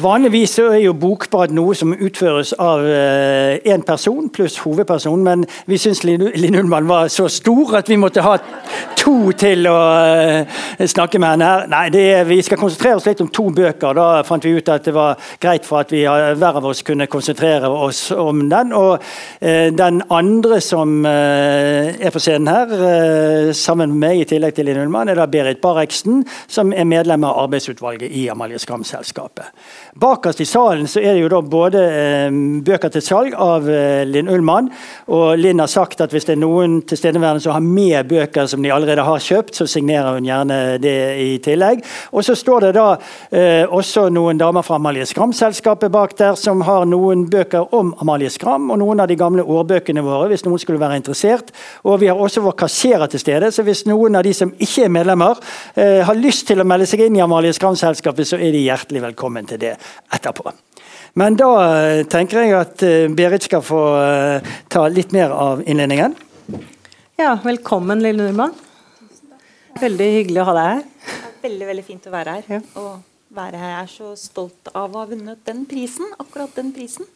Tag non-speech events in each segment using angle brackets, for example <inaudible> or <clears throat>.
Vanligvis er jo bokbad noe som utføres av én uh, person pluss hovedperson, men vi syns Linn Ullmann var så stor at vi måtte ha to til å uh, snakke med henne her. Nei, er, vi skal konsentrere oss litt om to bøker. Da fant vi ut at det var greit for at vi hver av oss kunne konsentrere oss om den. Og den andre som er på scenen her, sammen med meg i tillegg til Linn Ullmann, er da Berit Bareksen, som er medlem av arbeidsutvalget i Amalie Skram-selskapet. Bakerst i salen så er det jo da både eh, bøker til salg av eh, Linn Ullmann. Og Linn har sagt at hvis det er noen tilstedeværende som har med bøker som de allerede har kjøpt, så signerer hun gjerne det i tillegg. Og så står det da eh, også noen damer fra Amalie Skram-selskapet bak der som har noen bøker om Amalie Skram, og noen av de gamle årbøkene våre, hvis noen skulle være interessert. Og vi har også vår kasserer til stede, så hvis noen av de som ikke er medlemmer, har lyst til å melde seg inn i Amalie Skram-selskapet, så er de hjertelig velkommen til det etterpå. Men da eh, tenker jeg at eh, Berit skal få eh, ta litt mer av innledningen. Ja, velkommen Lille Nordmann. Veldig hyggelig å ha deg her. Veldig veldig fint å være her. Ja. Og være her. Jeg er så stolt av å ha vunnet den prisen. Akkurat den prisen.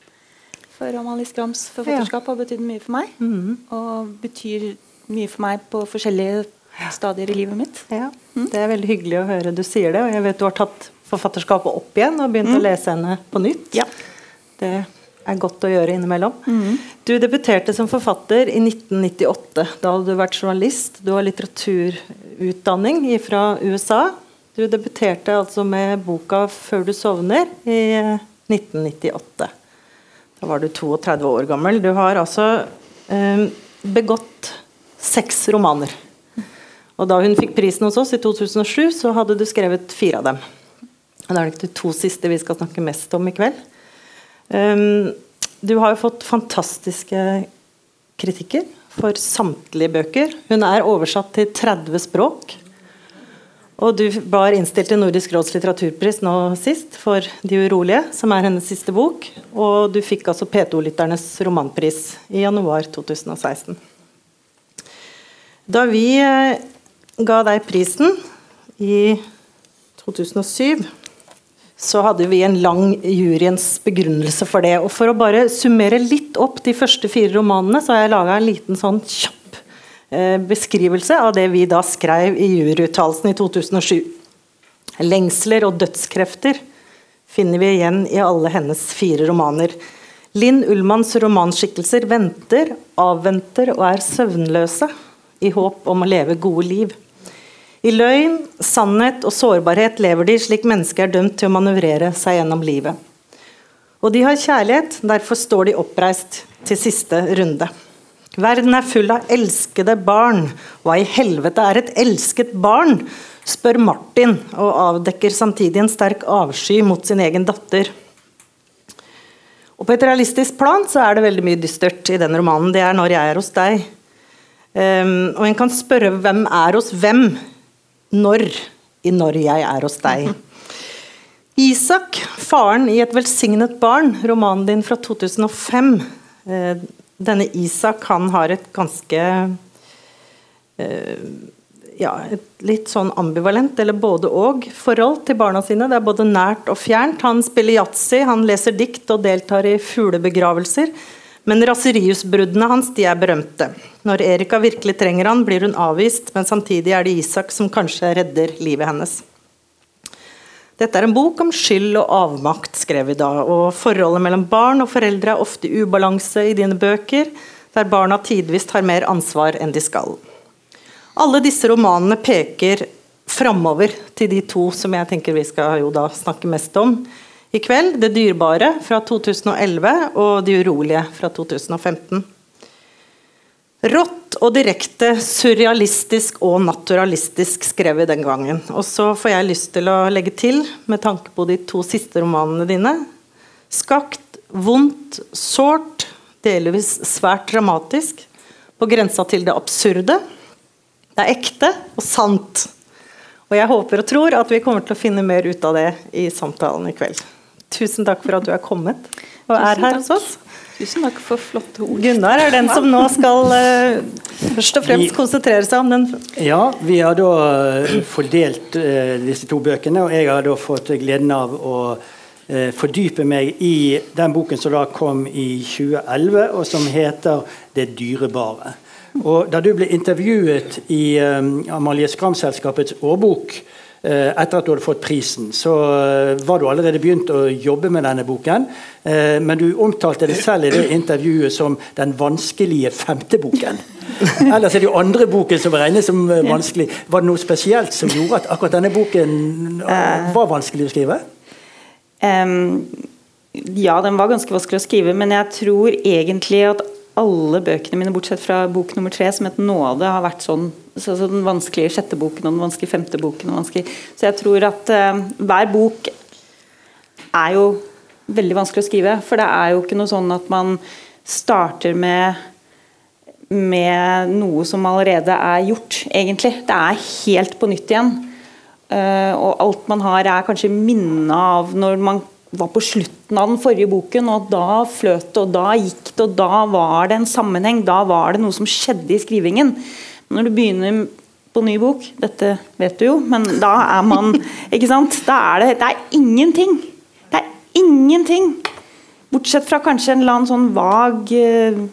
For Amalie Skrams forfatterskap har betydd mye for meg. Mm -hmm. Og betyr mye for meg på forskjellige stadier i livet mitt. Ja, mm. Det er veldig hyggelig å høre du sier det. Og jeg vet du har tatt forfatterskapet opp igjen og begynt mm. å lese henne på nytt. Ja. Det er godt å gjøre innimellom. Mm. Du debuterte som forfatter i 1998. Da hadde du vært journalist. Du har litteraturutdanning fra USA. Du debuterte altså med boka 'Før du sovner' i 1998. Da var du 32 år gammel. Du har altså eh, begått seks romaner. Og da hun fikk prisen hos oss i 2007, så hadde du skrevet fire av dem. Det er de to siste vi skal snakke mest om i kveld. Um, du har jo fått fantastiske kritikker for samtlige bøker. Hun er oversatt til 30 språk. Og du var innstilt til Nordisk råds litteraturpris nå sist for 'De urolige', som er hennes siste bok. Og du fikk altså P2-lytternes romanpris i januar 2016. Da vi eh, ga deg prisen i 2007 så hadde vi en lang juryens begrunnelse for det. Og For å bare summere litt opp de første fire romanene, så har jeg laga en liten sånn kjapp eh, beskrivelse av det vi da skrev i juryuttalelsen i 2007. Lengsler og dødskrefter finner vi igjen i alle hennes fire romaner. Linn Ullmanns romanskikkelser venter, avventer og er søvnløse i håp om å leve gode liv. I løgn, sannhet og sårbarhet lever de slik mennesker er dømt til å manøvrere seg gjennom livet. Og de har kjærlighet, derfor står de oppreist til siste runde. Verden er full av elskede barn. Hva i helvete er et elsket barn? spør Martin, og avdekker samtidig en sterk avsky mot sin egen datter. Og På et realistisk plan så er det veldig mye dystert i den romanen. Det er 'Når jeg er hos deg'. Um, og En kan spørre hvem er hos hvem når i 'Når jeg er hos deg'. Isak, faren i et velsignet barn, romanen din fra 2005. Eh, denne Isak han har et ganske eh, ja, et litt sånn ambivalent, eller både og, forhold til barna sine. Det er både nært og fjernt. Han spiller yatzy, han leser dikt og deltar i fuglebegravelser. Men raseriusbruddene hans de er berømte. Når Erika virkelig trenger han, blir hun avvist, men samtidig er det Isak som kanskje redder livet hennes. Dette er en bok om skyld og avmakt, skrev vi da. Og forholdet mellom barn og foreldre er ofte ubalanse i dine bøker, der barna tidvis tar mer ansvar enn de skal. Alle disse romanene peker framover til de to som jeg tenker vi skal snakke mest om i kveld. 'Det dyrebare' fra 2011 og 'De urolige' fra 2015. Rått og direkte, surrealistisk og naturalistisk skrev vi den gangen. Og så får jeg lyst til å legge til, med tanke på de to siste romanene dine Skakt, vondt, sårt, delvis svært dramatisk, på grensa til det absurde. Det er ekte og sant. Og jeg håper og tror at vi kommer til å finne mer ut av det i samtalen i kveld. Tusen takk for at du er kommet og er her hos oss. Tusen takk for flotte ord. Gunnar er den som nå skal uh, <laughs> først og fremst konsentrere seg om den. Ja, vi har da uh, fordelt uh, disse to bøkene, og jeg har da fått gleden av å uh, fordype meg i den boken som da kom i 2011, og som heter 'Det dyrebare'. Og Da du ble intervjuet i um, Amalie Skram-selskapets årbok Eh, etter at du hadde fått prisen, så eh, var du allerede begynt å jobbe med denne boken. Eh, men du omtalte det selv i det intervjuet som 'den vanskelige femte boken'. Ellers er det jo andre boken som regnes som vanskelig. Var det noe spesielt som gjorde at akkurat denne boken var vanskelig å skrive? Um, ja, den var ganske vanskelig å skrive, men jeg tror egentlig at alle bøkene mine, bortsett fra bok nummer tre, som het 'Nåde', har vært sånn. Så, så den vanskelige sjette boken og den vanskelige femte boken. Så jeg tror at uh, hver bok er jo veldig vanskelig å skrive. For det er jo ikke noe sånn at man starter med med noe som allerede er gjort, egentlig. Det er helt på nytt igjen. Uh, og alt man har, er kanskje minnet av når man var på slutten av den forrige boken, og da fløt det, og da gikk det, og da var det en sammenheng. Da var det noe som skjedde i skrivingen. Når du begynner på ny bok, dette vet du jo, men da er man <laughs> Ikke sant? Da er det, det er ingenting. Det er ingenting. Bortsett fra kanskje en eller annen sånn vag uh,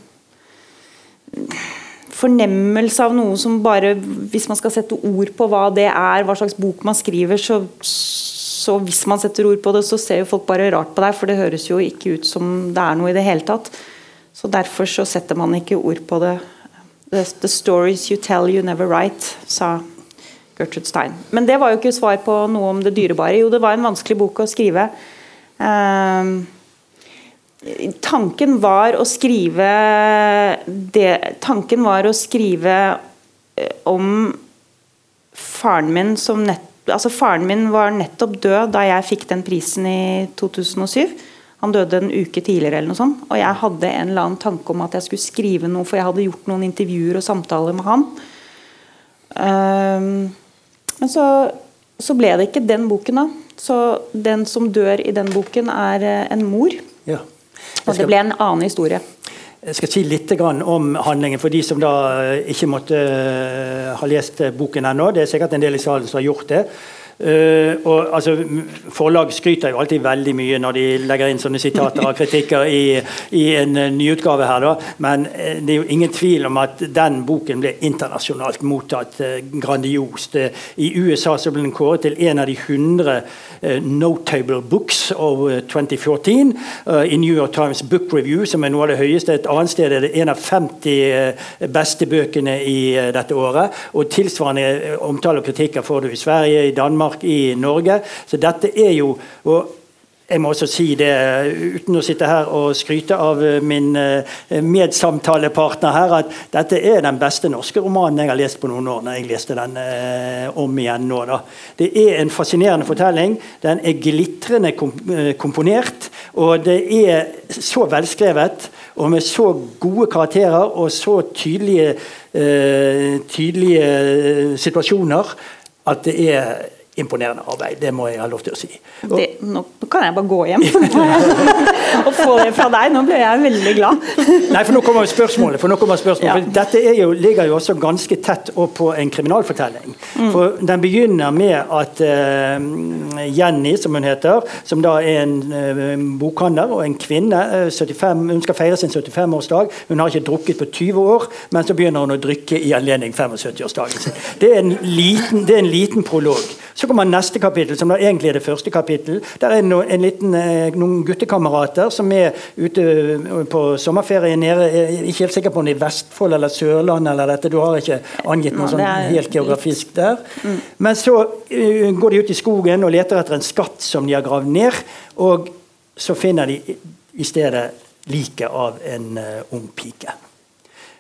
fornemmelse av noe som bare Hvis man skal sette ord på hva det er, hva slags bok man skriver, så så hvis man setter ord på det, så ser jo folk bare rart på deg, for det høres jo ikke ut som det er noe i det hele tatt. Så derfor så setter man ikke ord på det. The, the stories you tell you never write, sa Gertrude Stein. Men det var jo ikke svar på noe om det dyrebare. Jo, det var en vanskelig bok å skrive. Um, tanken var å skrive det, Tanken var å skrive eh, om faren min som nett altså Faren min var nettopp død da jeg fikk den prisen i 2007. Han døde en uke tidligere, eller noe sånt. Og jeg hadde en eller annen tanke om at jeg skulle skrive noe, for jeg hadde gjort noen intervjuer og samtaler med han. Um, men så, så, ble det ikke den boken, da. Så den som dør i den boken, er eh, en mor. Ja. Og det ble en annen historie. Jeg skal si litt om handlingen for de som da eh, ikke måtte eh, ha lest boken ennå. Det er sikkert en del i salen som har gjort det. Uh, og altså, Forlag skryter jo alltid veldig mye når de legger inn sånne sitater og kritikker i, i en uh, nyutgave her, da. men uh, det er jo ingen tvil om at den boken ble internasjonalt mottatt grandiost. I USA så ble den kåret til en av de 100 notable books of 2014 i New York Times Book Review, som er noe av det høyeste. Et annet sted er det en av 50 beste bøkene i dette året. Og tilsvarende omtale og kritikker får du i Sverige, i Danmark Danmark, i Norge. Så dette er jo og jeg må også si det, uten å sitte her og skryte av min eh, medsamtalepartner her, at dette er den beste norske romanen jeg har lest på noen år. når jeg leste den eh, om igjen nå. Da. Det er en fascinerende fortelling. Den er glitrende eh, komponert. Og det er så velskrevet og med så gode karakterer og så tydelige, tydelige situasjoner at det er imponerende arbeid. Det må jeg ha lov til å si. Og, det, nå kan jeg bare gå hjem <laughs> og få det fra deg. Nå ble jeg veldig glad. <laughs> Nei, for nå kommer spørsmålet. Nå kommer spørsmålet. Ja. dette jo, ligger jo også ganske tett opp på en kriminalfortelling. Mm. For Den begynner med at uh, Jenny, som hun heter, som da er en uh, bokhandler og en kvinne, uh, 75, hun skal feire sin 75-årsdag. Hun har ikke drukket på 20 år, men så begynner hun å drikke i anledning 75-årsdagen sin. Det er en liten, det er en liten prolog. Så kommer neste kapittel, som egentlig er det første kapittel. Der er en liten, eh, noen guttekamerater som er ute eh, på sommerferie nede Jeg er ikke helt sikker på om det er Vestfold eller Sørlandet eller dette. Du har ikke angitt noe sånn helt geografisk der. Mm. Men så går de ut i skogen og leter etter en skatt som de har gravd ned. Og så finner de i stedet liket av en ung pike.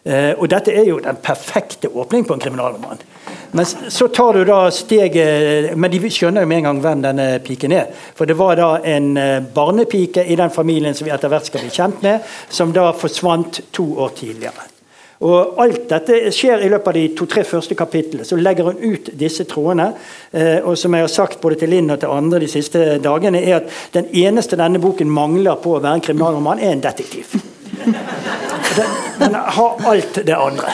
Uh, og dette er jo den perfekte åpning på en kriminalroman. Men så tar du da steget Men de skjønner jo med en gang hvem denne piken er. For det var da en eh, barnepike i den familien som vi etter hvert skal bli kjent med, som da forsvant to år tidligere. Og Alt dette skjer i løpet av de to-tre første kapitlene. Så legger hun ut disse trådene. Eh, og som jeg har sagt både til Linn og til andre de siste dagene, er at den eneste denne boken mangler på å være en kriminalroman, er en detektiv. Den, har alt det andre.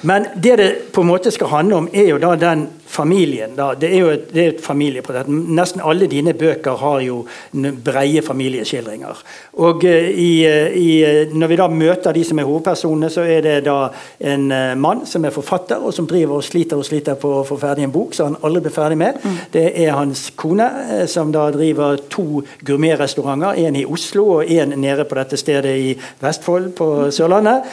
Men det det på en måte skal handle om, er jo da den familien. Da. Det er jo et, det er et familieportrett. Nesten alle dine bøker har jo breie familieskildringer. Og uh, i, uh, i, Når vi da møter de som er hovedpersonene, så er det da en mann som er forfatter, og som driver og sliter og sliter på å få ferdig en bok som han aldri blir ferdig med. Mm. Det er hans kone, som da driver to gourmetrestauranter. En i Oslo og en nede på dette stedet i Vestfold på Sørlandet.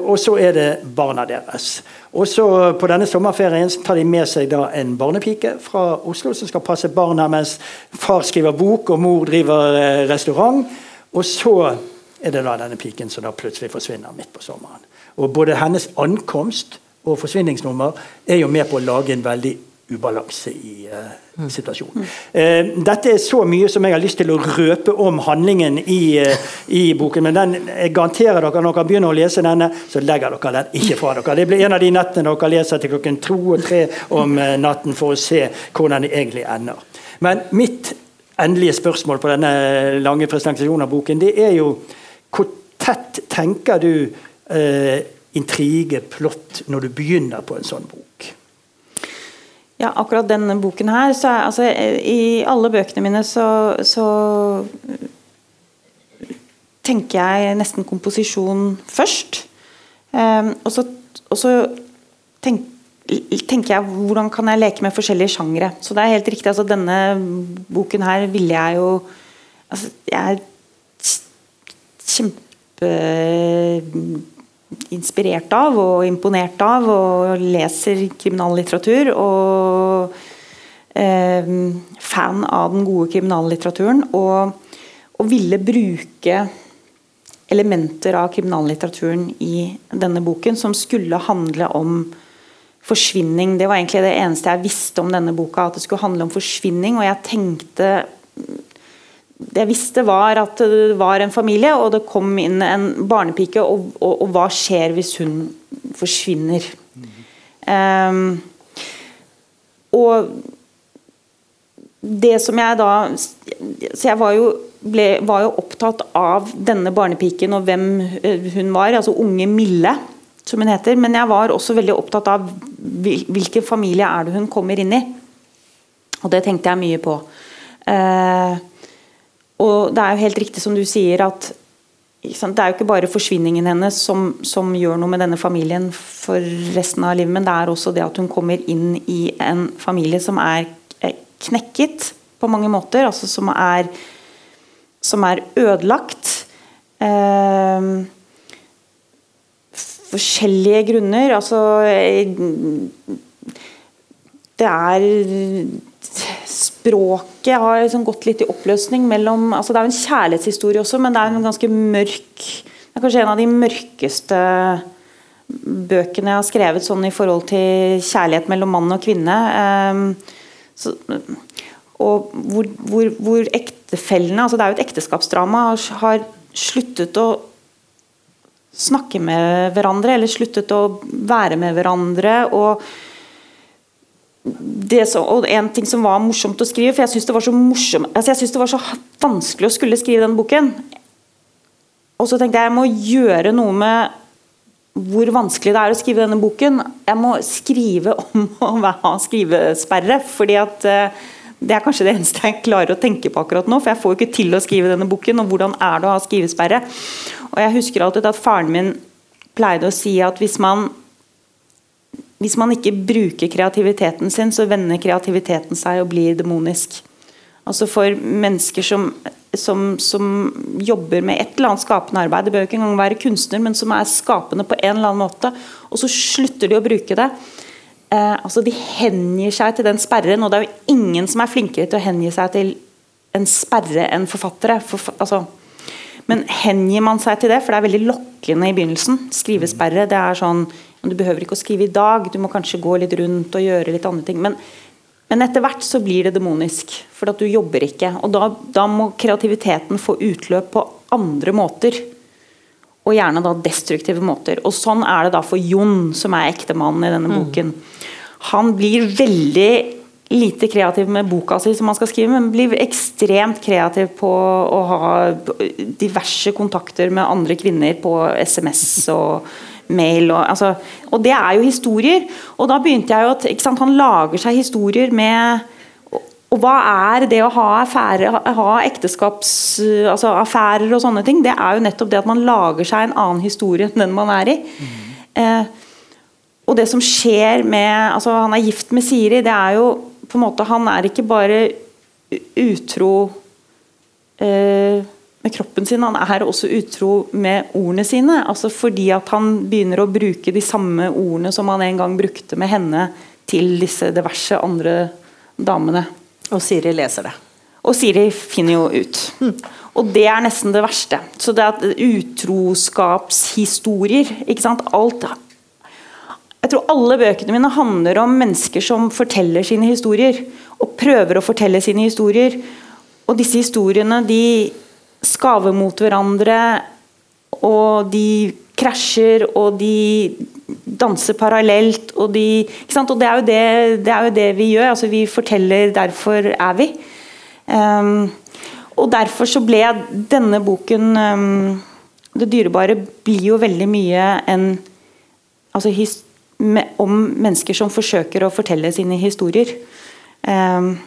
og så er det barna deres. Og så På denne sommerferien tar de med seg da en barnepike fra Oslo som skal passe barna mens far skriver bok og mor driver eh, restaurant. Og så er det da denne piken som da plutselig forsvinner midt på sommeren. Og Både hennes ankomst og forsvinningsnummer er jo med på å lage en veldig ubalanse i uh, situasjonen. Uh, dette er så mye som jeg har lyst til å røpe om handlingen i, uh, i boken, men den jeg garanterer dere når dere begynner å lese denne, så legger dere den ikke fra dere. Det blir en av de nettene dere leser til klokken to og tre om natten for å se hvordan det egentlig ender. Men mitt endelige spørsmål på denne lange presentasjonen av boken, det er jo hvor tett tenker du intrige, plott, når du begynner på en sånn bok? Ja, akkurat denne boken her så er, altså, I alle bøkene mine så, så tenker jeg nesten komposisjon først. Um, og så, og så tenk, tenker jeg hvordan kan jeg leke med forskjellige sjangre. Så det er helt riktig. altså Denne boken her ville jeg jo altså, Jeg er kjempe inspirert av og imponert av og leser kriminallitteratur. Og eh, fan av den gode kriminallitteraturen. Og, og, ville bruke elementer av kriminallitteraturen i denne boken, som skulle handle om forsvinning. Det var egentlig det eneste jeg visste om denne boka, at det skulle handle om forsvinning. Og jeg tenkte jeg visste, var at det var en familie, og det kom inn en barnepike. Og, og, og hva skjer hvis hun forsvinner? Mm. Um, og det som jeg da Så jeg var jo, ble, var jo opptatt av denne barnepiken og hvem eh, hun var. Altså unge Mille, som hun heter. Men jeg var også veldig opptatt av hvilken familie er det hun kommer inn i. Og det tenkte jeg mye på. Uh, og det er jo helt riktig som du sier at det er jo ikke bare forsvinningen hennes som, som, gjør noe med denne familien for resten av livet, men det er også det at hun kommer inn i en familie som er knekket på mange måter. Altså som er, som er ødelagt. Eh, forskjellige grunner. Altså Det er språket har liksom gått litt i oppløsning mellom altså Det er jo en kjærlighetshistorie også, men det er en ganske mørk Det er kanskje en av de mørkeste bøkene jeg har skrevet sånn i forhold til kjærlighet mellom mann og kvinne. Um, så, og hvor, hvor, hvor, ektefellene altså Det er jo et ekteskapsdrama. Har sluttet å snakke med hverandre, eller sluttet å være med hverandre. og så, og en ting som var morsomt å skrive, for jeg syns det altså synes det var så vanskelig å skulle skrive den boken. Og så tenkte jeg jeg må gjøre noe med hvor vanskelig det er å skrive denne boken. Jeg må skrive om <laughs> å ha skrivesperre. fordi at uh, det er kanskje det eneste jeg klarer å tenke på akkurat nå. For jeg får jo ikke til å skrive denne boken, og hvordan er det å ha skrivesperre? Og jeg husker alltid at faren min pleide å si at hvis man hvis man ikke bruker kreativiteten sin, så vender kreativiteten seg og blir demonisk. Altså For mennesker som, som, som, jobber med et eller annet skapende arbeid, det bør ikke engang være kunstner, men som er skapende på en eller annen måte, og så slutter de å bruke det. Eh, altså De hengir seg til den sperren, og det er jo ingen som er flinkere til å hengi seg til en sperre enn forfattere. For, altså, men hengir man seg til det, for det er veldig lokkende i begynnelsen. Skrivesperre. det er sånn du behøver ikke å skrive i dag, du må kanskje gå litt rundt og gjøre litt andre ting. Men, men etter hvert så blir det demonisk, for at du jobber ikke. Og da, da, må kreativiteten få utløp på andre måter. Og gjerne da destruktive måter. Og sånn er det da for Jon, som er ektemannen i denne mm. boken. Han blir veldig lite kreativ med boka si som han skal skrive, men blir ekstremt kreativ på å ha diverse kontakter med andre kvinner på SMS og mail. Og, altså, og, det er jo historier. Og da begynte jeg jo at sant, Han lager seg historier med og, hva er det å ha, affære, ha ekteskaps... Altså og sånne ting? Det er jo nettopp det at man lager seg en annen historie enn den man er i. Mm. Eh, og det som skjer med altså Han er gift med Siri. det er jo på en måte Han er ikke bare utro eh, med kroppen sin, han er også utro med ordene sine. altså Fordi at han begynner å bruke de samme ordene som han en gang brukte med henne til disse diverse andre damene. Og Siri leser det. Og Siri finner jo ut. Mm. Og det er nesten det verste. Så det at utroskapshistorier ikke sant? Alt Jeg tror alle bøkene mine handler om mennesker som forteller sine historier. Og prøver å fortelle sine historier. Og disse historiene de skaver mot hverandre, og de krasjer, og de danser parallelt, og de Og det er, det, det er, jo det, vi gjør. altså Vi forteller 'derfor er vi'. Um, og derfor så ble denne boken um, 'Det dyrebare' blir jo veldig mye en altså his, me, om mennesker som forsøker å fortelle sine historier. Um,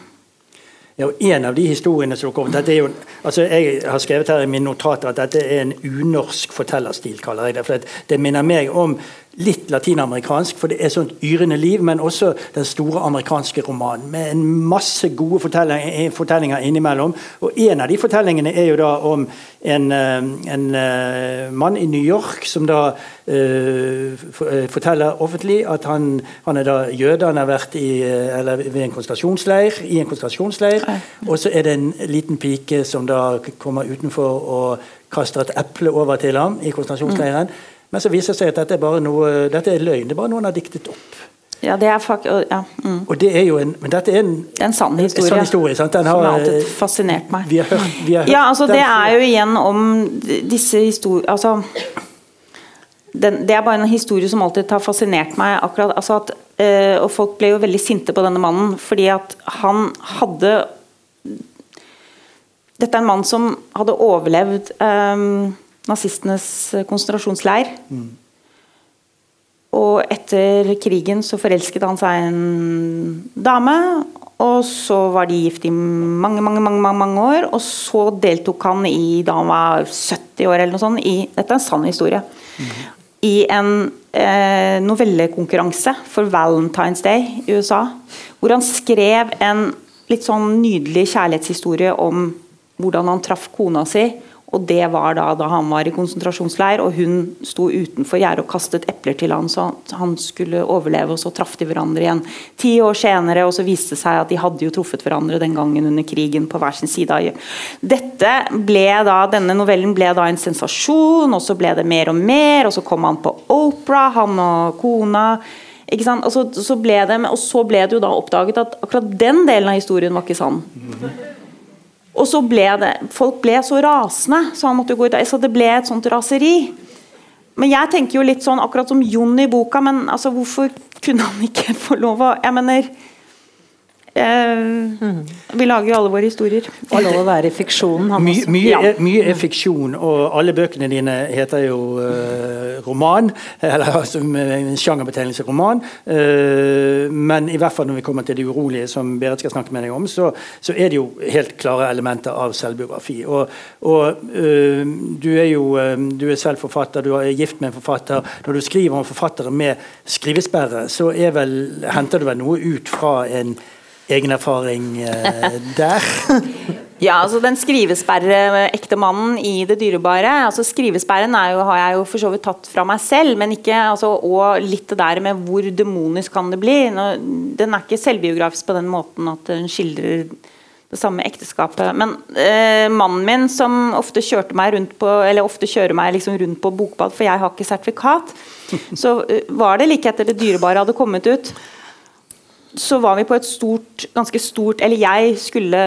ja, En av de historiene som kommer, dette er jo, altså Jeg har skrevet her i mine notater at dette er en unorsk fortellerstil. kaller jeg Det for det minner meg om litt latinamerikansk, for det er sånt yrende liv, men også den store amerikanske romanen. Med en masse gode fortellinger, fortellinger innimellom. Og En av de fortellingene er jo da om en, eh, en uh, mann i New York som da uh, forteller offentlig at han, han, er da jøde. Han har vært i, ved en konsentrasjonsleir, i en konsentrasjonsleir. Og så er det en liten pike som da kommer utenfor og kaster et eple over til ham i konsentrasjonsleiren. Mm. Men så viser det seg at dette er bare noe, dette er løgn. Det er bare noen har diktet opp. Ja, det er fakt ja, mm. Og det er jo en Men dette er en, det er en sann historie. En sann historie Den har, som har alltid fascinert meg. Vi har hørt, vi har hørt ja, altså Det er jo igjen om disse historier Altså den, Det er bare en historie som alltid har fascinert meg. akkurat, altså at, øh, Og folk ble jo veldig sinte på denne mannen fordi at han hadde Dette er en mann som hadde overlevd øh, nazistenes eh, konsentrasjonsleir. Mm. Og etter krigen så forelsket han seg en dame, og så var de gift i mange mange, mange, mange år. Og så deltok han i, da han var 70 år eller noe sånt, i Dette er en sann historie. Mm. I en eh, novellekonkurranse for Valentine's Day i USA. Hvor han skrev en litt sånn nydelig kjærlighetshistorie om hvordan han traff kona si og Det var da, da han var i konsentrasjonsleir og hun sto utenfor gjerdet og kastet epler til han så han skulle overleve. og Så traff de hverandre igjen ti år senere, og så viste det seg at de hadde jo truffet hverandre den gangen under krigen på hver sin side. Dette ble da, Denne novellen ble da en sensasjon, og så ble det mer og mer. og Så kom han på Opera, han og kona. Ikke sant? Og så, så ble det, og så ble det jo da oppdaget at akkurat den delen av historien var ikke sann. Og så ble det Folk ble så rasende, så han måtte gå ut Så det ble et sånt raseri. Men jeg tenker jo litt sånn akkurat som Jon i boka, men altså, hvorfor kunne han ikke få lov å Jeg mener Uh, vi lager jo alle våre historier. Er lov å være i fiksjonen. My, mye, ja. er, mye, er, fiksjon, og alle bøkene dine heter jo uh, roman. Eller altså en sjangerbetegnelse roman. Uh, men i hvert fall når vi kommer til det urolige, som Berit skal snakke med deg om, så, så er det jo helt klare elementer av selvbiografi. Og, og du er jo du er selv forfatter, du er gift med en forfatter. Når du skriver om forfattere med skrivesperre, så vel, henter du vel noe ut fra en egen erfaring eh, der? <laughs> ja, altså den skrivesperre-ektemannen i det dyrebare. altså Skrivesperren jo, har jeg jo for så vidt tatt fra meg selv, men ikke, altså, og litt det der med hvor demonisk kan det bli. Nå, den er ikke selvbiografisk på den måten at den skildrer det samme ekteskapet. Men eh, mannen min, som ofte kjørte meg rundt på eller ofte kjører meg liksom rundt på bokbad, for jeg har ikke sertifikat, så eh, var det like etter det dyrebare hadde kommet ut så var vi på et stort, ganske stort Eller jeg skulle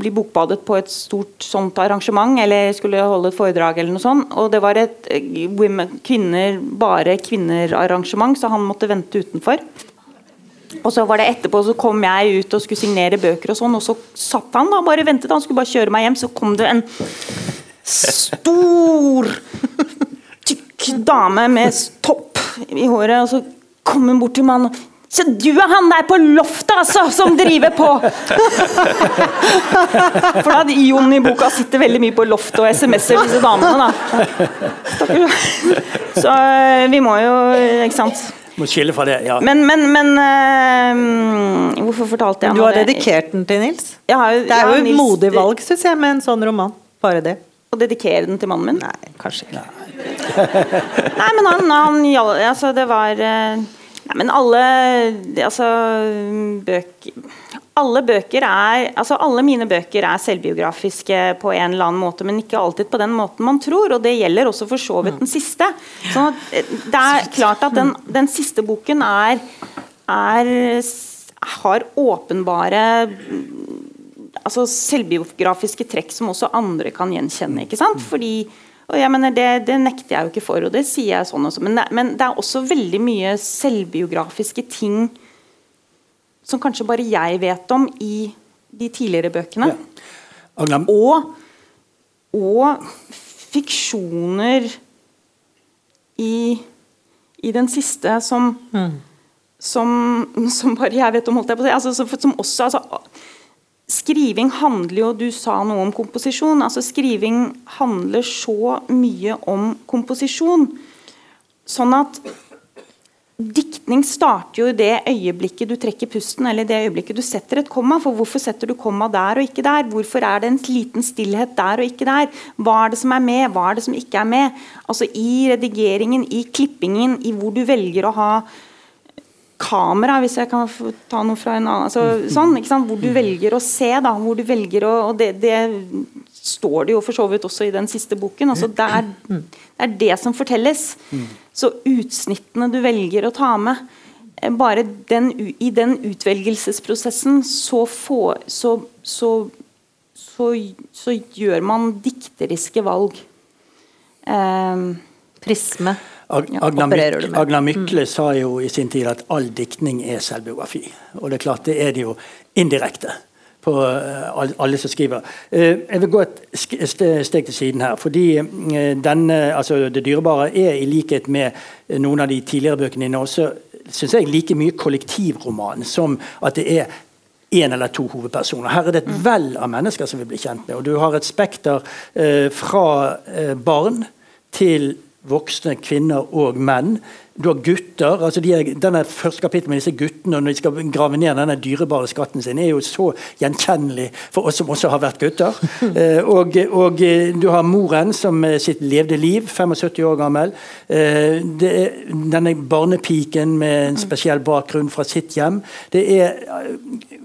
bli bokbadet på et stort sånt arrangement, eller skulle holde et foredrag eller noe sånt. Og det var et eh, women, kvinner, bare kvinner-arrangement, så han måtte vente utenfor. Og så var det etterpå så kom jeg ut og skulle signere bøker, og sånn, og så satt han da bare ventet. Han skulle bare kjøre meg hjem, så kom det en stor, tykk dame med topp i håret, og så kom hun bort til mannen og så du er han der på loftet, altså, som driver på! For da Jon i boka sitter veldig mye på loftet og SMS-er disse damene, da. Så eh, vi må jo Ikke sant. Må skille fra det, ja. Men, men, men uh, Hvorfor fortalte jeg Du har dedikert den til Nils? Har, det er jo et modig valg, syns jeg, med en sånn roman. Bare det. Å dedikere den til mannen min? Nei, kanskje ikke. Nei, men han, han altså, det var uh, Nei, men alle altså, bøker alle bøker er, altså alle mine bøker er selvbiografiske på en eller annen måte, men ikke alltid på den måten man tror. og Det gjelder også for så vidt den siste. Så eh, det er klart at den, den siste boken er, er, har åpenbare altså selvbiografiske trekk som også andre kan gjenkjenne. ikke sant? Fordi og jeg mener, det, det, nekter jeg jo ikke for, og det sier jeg sånn også. Men det, men det, er også veldig mye selvbiografiske ting som kanskje bare jeg vet om i de tidligere bøkene. Ja. Og, og, fiksjoner i, i, den siste som, mm. som, som bare jeg vet om, holdt jeg på å si. Altså, som også altså, Skriving handler jo Du sa noe om komposisjon. altså Skriving handler så mye om komposisjon. Sånn at diktning starter jo i det øyeblikket du trekker pusten, eller det øyeblikket du setter et komma. For hvorfor setter du komma der og ikke der? Hvorfor er det en liten stillhet der og ikke der? Hva er det som er med, hva er det som ikke er med? Altså I redigeringen, i klippingen, i hvor du velger å ha kamera, hvis jeg kan ta noe fra en annen altså, sånn, Hvor du velger å se, da, hvor du velger å og det, det, står det jo for så vidt også i den siste boken. altså Det er det, er det som fortelles. Så utsnittene du velger å ta med eh, bare den, I den utvelgelsesprosessen så, får, så, så, så, gjør man dikteriske valg. Um, Prisme. Agna, Myk Agna Mykle mm. sa jo i sin tid at all diktning er selvbiografi. Og det er klart, det er det jo indirekte på eh, alle som skriver. Eh, jeg vil gå et steg til siden her. fordi eh, denne, altså Det dyrebare er i likhet med noen av de tidligere bøkene dine også synes jeg like mye kollektivroman som at det er én eller to hovedpersoner. Her er det et mm. vell av mennesker som vi blir kjent med. og Du har et spekter eh, fra eh, barn til voksne kvinner og menn. Du har gutter. altså de er, denne første kapittel med disse guttene når de skal grave ned denne dyrebare skatten sin, er jo så gjenkjennelig for oss som også har vært gutter. <laughs> Eh, og, og, eh, du har moren som sitt levde liv, 75 år gammel. Eh, denne barnepiken med en spesiell bakgrunn fra sitt hjem. Det er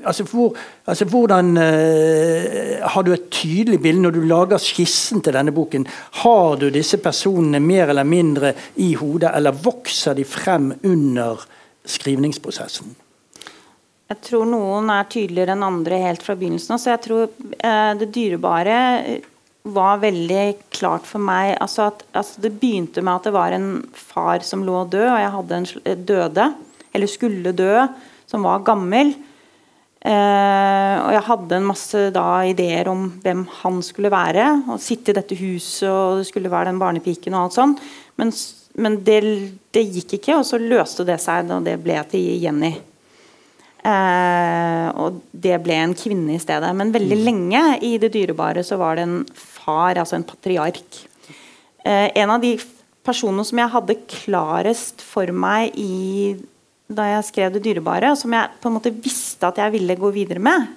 altså, hvor, altså Hvordan uh, Har du et tydelig bilde når du lager skissen til denne boken? Har du disse personene mer eller mindre i hodet, eller vokser de frem under skrivningsprosessen? Jeg tror noen er tydeligere enn andre helt fra begynnelsen Så jeg tror uh, det dyrebare var veldig klart for meg altså at, altså Det begynte med at det var en far som lå død, og jeg hadde en døde, eller skulle dø, som var gammel. Eh, og jeg hadde en masse da, ideer om hvem han skulle være. og Sitte i dette huset, og det skulle være den barnepiken og alt sånn. Men, men det, det, gikk ikke, og så løste det seg, og det ble til Jenny. Eh, og det ble en kvinne i stedet. Men veldig mm. lenge i det dyrebare så var det en far, altså en patriark. Eh, en av de personene som jeg hadde klarest for meg i da jeg skrev 'Det dyrebare', som jeg på en måte visste at jeg ville gå videre med.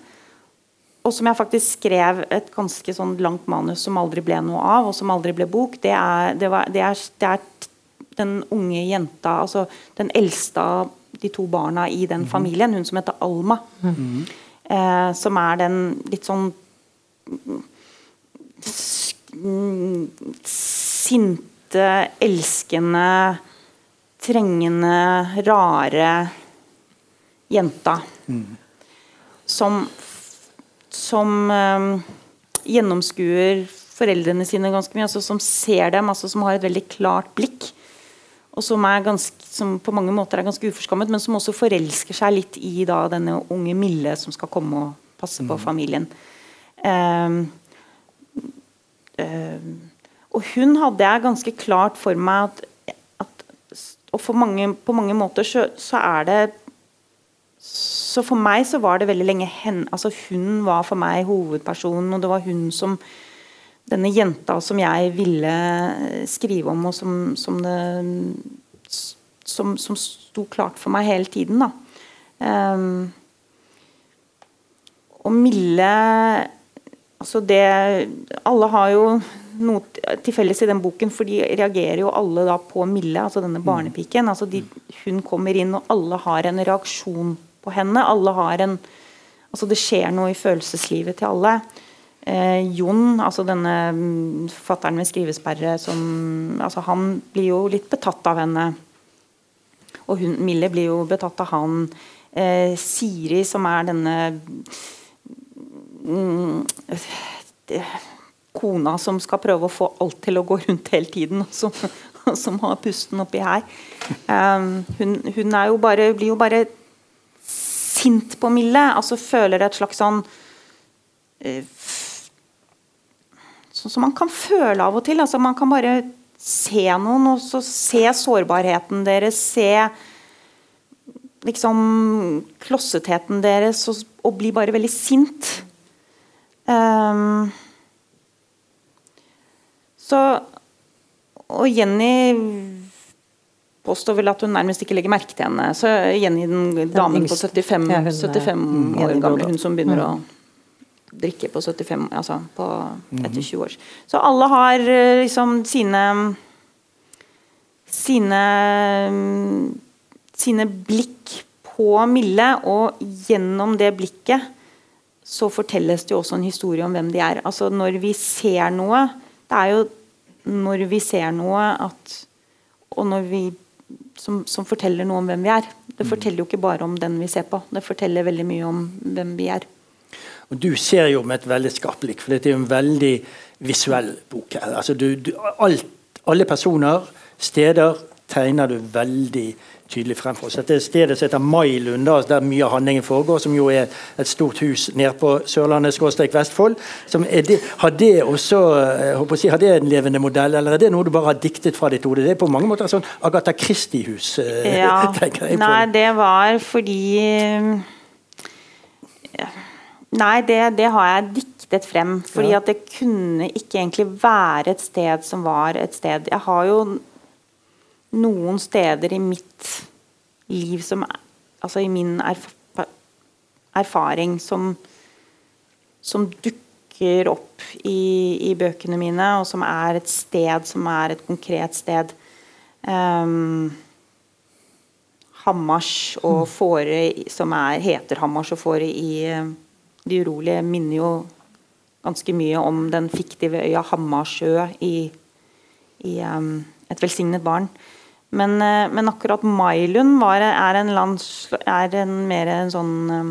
Og som jeg faktisk skrev et ganske sånn langt manus som aldri ble noe av, og som aldri ble bok, det er, det var, det er, det er den unge jenta, altså den eldste av de to barna i den mhm. familien, hun som heter Alma. Mm -hmm. eh, som er den litt sånn sinte, elskende trengende, rare jenta. Mm. Som, som um, gjennomskuer foreldrene sine ganske mye. Altså, som ser dem, altså, som har et veldig klart blikk. Og som, ganske, som, på mange måter er ganske uforskammet, men som også forelsker seg litt i da, denne unge Mille som skal komme og passe på mm. familien. Um, um, og hun hadde jeg ganske klart for meg at og mange, på mange måter så, så, er det Så for meg så var det veldig lenge hen, altså Hun var for meg hovedpersonen, og det var hun som Denne jenta som jeg ville skrive om, og som, som det som, som sto klart for meg hele tiden. da. Um, og Mille altså det, Alle har jo noe til felles i den boken, for de reagerer jo alle da på Mille, altså denne barnepiken. altså de, Hun kommer inn, og alle har en reaksjon på henne. alle har en, altså Det skjer noe i følelseslivet til alle. Eh, Jon, altså denne fatteren forfatteren med skrivesperre, som, altså han blir jo litt betatt av henne. Og hun, Mille blir jo betatt av han. Eh, Siri, som er denne mm, kona som skal prøve å få alt til å gå rundt hele tiden, og som, som har pusten oppi her. Um, hun, hun jo bare, blir jo bare sint på Mille. altså Føler et slags sånn uh, Sånn som man kan føle av og til. altså Man kan bare se noen, og så se sårbarheten deres. Se liksom klossetheten deres, og, og bli bare veldig sint. Um, så Og Jenny påstår vel at hun nærmest ikke legger merke til henne. Så Jenny, den damen på 75, ja, 75 år gamle, hun som begynner å drikke på 75 altså på, etter 20 år. Så alle har eh, liksom sine sine sine blikk på Mille, og gjennom det blikket så fortelles det jo også en historie om hvem de er. Altså Når vi ser noe Det er jo når vi ser noe at, og når vi, som, som, forteller noe om hvem vi er. Det mm. forteller jo ikke bare om den vi ser på, det forteller veldig mye om hvem vi er. Og Du ser jo med et veldig skarpt blikk, for dette er jo en veldig visuell bok. her. Altså du, du, alt, alle personer, steder, tegner du veldig tydelig frem for oss. Dette er stedet som heter Mailund, der mye av handlingen foregår, som jo er et stort hus nede på Sørlandet skråstrek Vestfold. Det, har det også jeg si, har det en levende modell, eller er det noe du bare har diktet fra ditt hode? Det er på mange måter sånn Agatha Christie-hus, eh, ja. <laughs> Nei, det var fordi Nei, det, det har jeg diktet frem. Fordi ja. at det kunne ikke egentlig være et sted som var et sted Jeg har jo noen steder i mitt liv som Altså i min erf erfaring som, som dukker opp i, i, bøkene mine, og som er et sted som er et konkret sted. Um, Hammars og mm. Fåre, som er, heter Hammars og Fåre i uh, De urolige, minner jo ganske mye om den fiktive øya Hammarsjø i, i um, Et velsignet barn. Men, eh, men akkurat Mailund var, er, en lands, er en mer en sånn eh,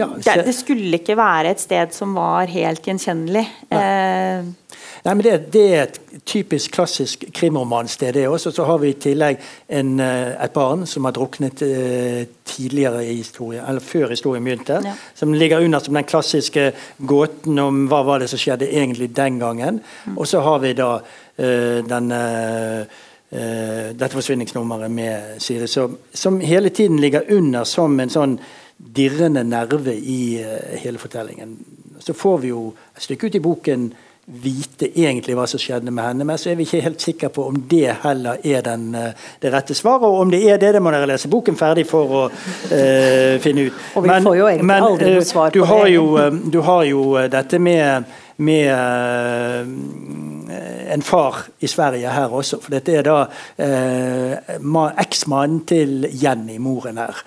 ja, det, det, skulle ikke være et sted som var helt gjenkjennelig. Nei. Eh, Nei, men det, det, er et typisk klassisk krimromansted. det også. Så har vi i tillegg en, eh, et barn som har druknet eh, tidligere i historien, eller før historien begynte. Ja. Som ligger under som den klassiske gåten om hva var det som skjedde egentlig den gangen. Mm. Og så har vi da denne Uh, dette forsvinningsnummeret med Siri, som, som, hele tiden ligger under som en sånn dirrende nerve i uh, hele fortellingen. Så får vi jo et stykke ut i boken vite egentlig hva som skjedde med henne, men så er vi ikke helt sikre på om det heller er den, uh, det rette svaret. Og om det er det, det må dere lese boken ferdig for å finne ut. Og vi men, får jo egentlig men, aldri noe svar på du har det. Jo, du har jo dette med med uh, en far i Sverige her også. For dette er da uh, eksmannen til Jenny, moren her.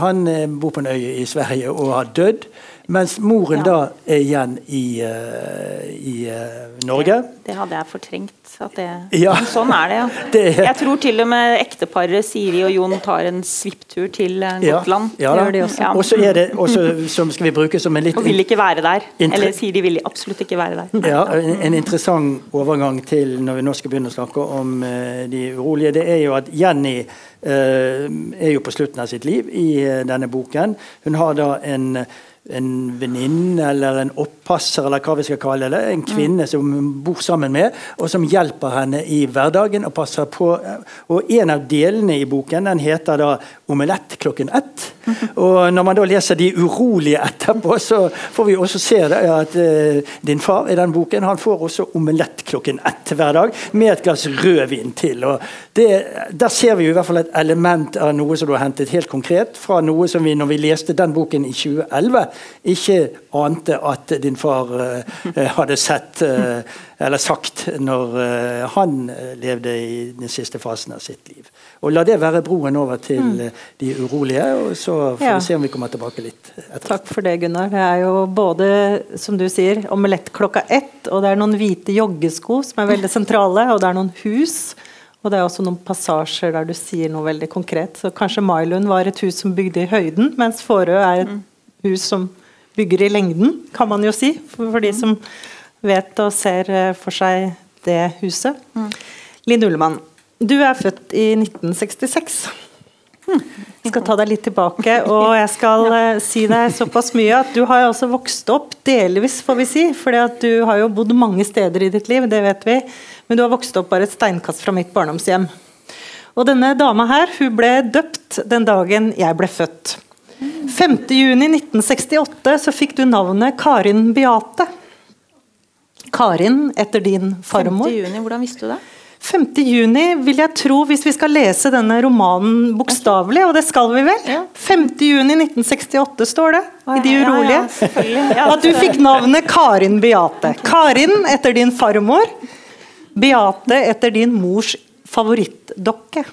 Han uh, bor på en øy i Sverige og har dødd. Mens moren ja. da er igjen i, i Norge. Det, det hadde jeg fortrengt. Det, ja. <laughs> Sånn er det, ja. <laughs> Det, jeg tror til og med ekteparet Siri og Jon tar en svipptur til Gotland. Ja, ja. Og så er det også, som skal vi bruke som en litt Og vil ikke være der. <laughs> Eller Siri vil absolutt ikke være der. Ja, en, en, interessant overgang til når vi nå skal begynne å snakke om uh, de urolige, det er jo at Jenny uh, er jo på slutten av sitt liv i uh, denne boken. Hun har da en en venninne eller en oppasser, eller hva vi skal kalle det. En kvinne mm. som hun bor sammen med, og som hjelper henne i hverdagen og passer på. Og En av delene i boken den heter da 'Omelett klokken ett'. Og Når man da leser de urolige etterpå, så får vi også se at uh, din far i den boken han får også omelett klokken ett hver dag, med et glass rødvin til. og det, Der ser vi i hvert fall et element av noe som du har hentet helt konkret fra noe som vi, når vi leste den boken i 2011, ikke ante at din far uh, hadde sett uh, eller sagt når uh, han levde i den siste fasen av sitt liv. Og La det være broen over til mm. de urolige, og så får ja. vi se om vi kommer tilbake litt. Etter. Takk for det, Gunnar. Det er jo både, som du sier, omelett klokka ett, og det er noen hvite joggesko som er veldig sentrale, og det er noen hus. Og det er også noen passasjer der du sier noe veldig konkret. Så kanskje Mailund var et hus som bygde i høyden, mens Fårø er et mm. hus som bygger i lengden, kan man jo si. For, for de som vet og ser eh, for seg det huset. Mm. Linn Ullemann, du er født i 1966. Hmm. Jeg skal ta deg litt tilbake, og jeg skal <laughs> uh, si deg såpass mye at du har også vokst opp delvis, får vi si. For du har jo bodd mange steder i ditt liv, det vet vi. Men du har vokst opp bare et steinkast fra mitt barndomshjem. Og denne dama her, hun ble døpt den dagen jeg ble født. 5.6.1968 så fikk du navnet Karin Beate. Karin etter din farmor. 5. Juni, hvordan visste du det? 5. juni vil jeg tro, hvis vi skal lese denne romanen bokstavelig, og det skal vi vel? Ja. 5. juni 1968 står det i De urolige. Ja, ja, at du fikk navnet Karin Beate. Karin etter din farmor. Beate etter din mors favorittdokke.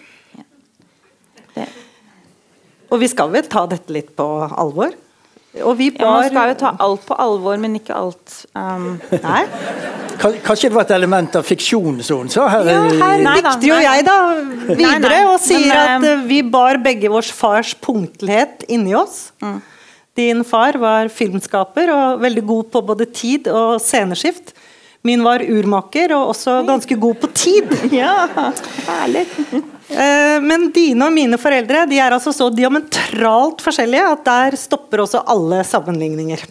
Og vi skal vel ta dette litt på alvor? Og vi bar... Ja, Man skal jo ta alt på alvor, men ikke alt um... Nei. Kanskje det var et element av fiksjon, som hun sa? Her, ja, her dikter jo jeg da videre nei, nei. og sier men, at uh, vi bar begge vårs fars punktlighet inni oss. Mm. Din far var filmskaper og veldig god på både tid og sceneskift. Min var urmaker og også ganske god på tid. <laughs> Ja, herlig. Eh, men dine og mine foreldre de er altså så diametralt forskjellige at der stopper også alle sammenligninger.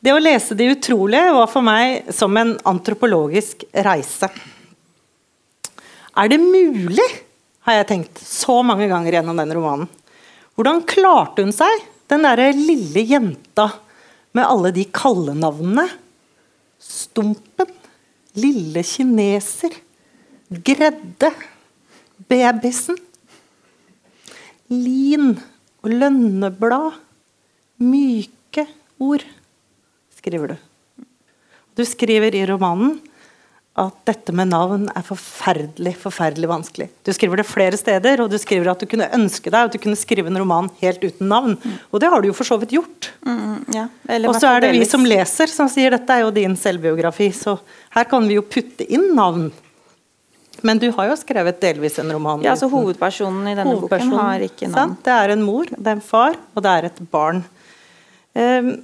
Det å lese Det utrolige var for meg som en antropologisk reise. Er det mulig, har jeg tenkt så mange ganger gjennom den romanen. Hvordan klarte hun seg, den derre lille jenta med alle de kallenavnene? Stumpen, Lille kineser, Gredde, Babysen, Lin og lønneblad. Myke ord, skriver du. Du skriver i romanen at dette med navn er forferdelig forferdelig vanskelig. Du skriver det flere steder, og du skriver at du kunne ønske deg at du kunne skrive en roman helt uten navn. Mm. Og det har du jo for så vidt gjort. Mm, ja. Og så er det vi som leser som sier dette er jo din selvbiografi, så her kan vi jo putte inn navn. Men du har jo skrevet delvis en roman. Ja, altså Hovedpersonen i denne boken har ikke navn. Sant? Det er en mor, det er en far, og det er et barn. Um,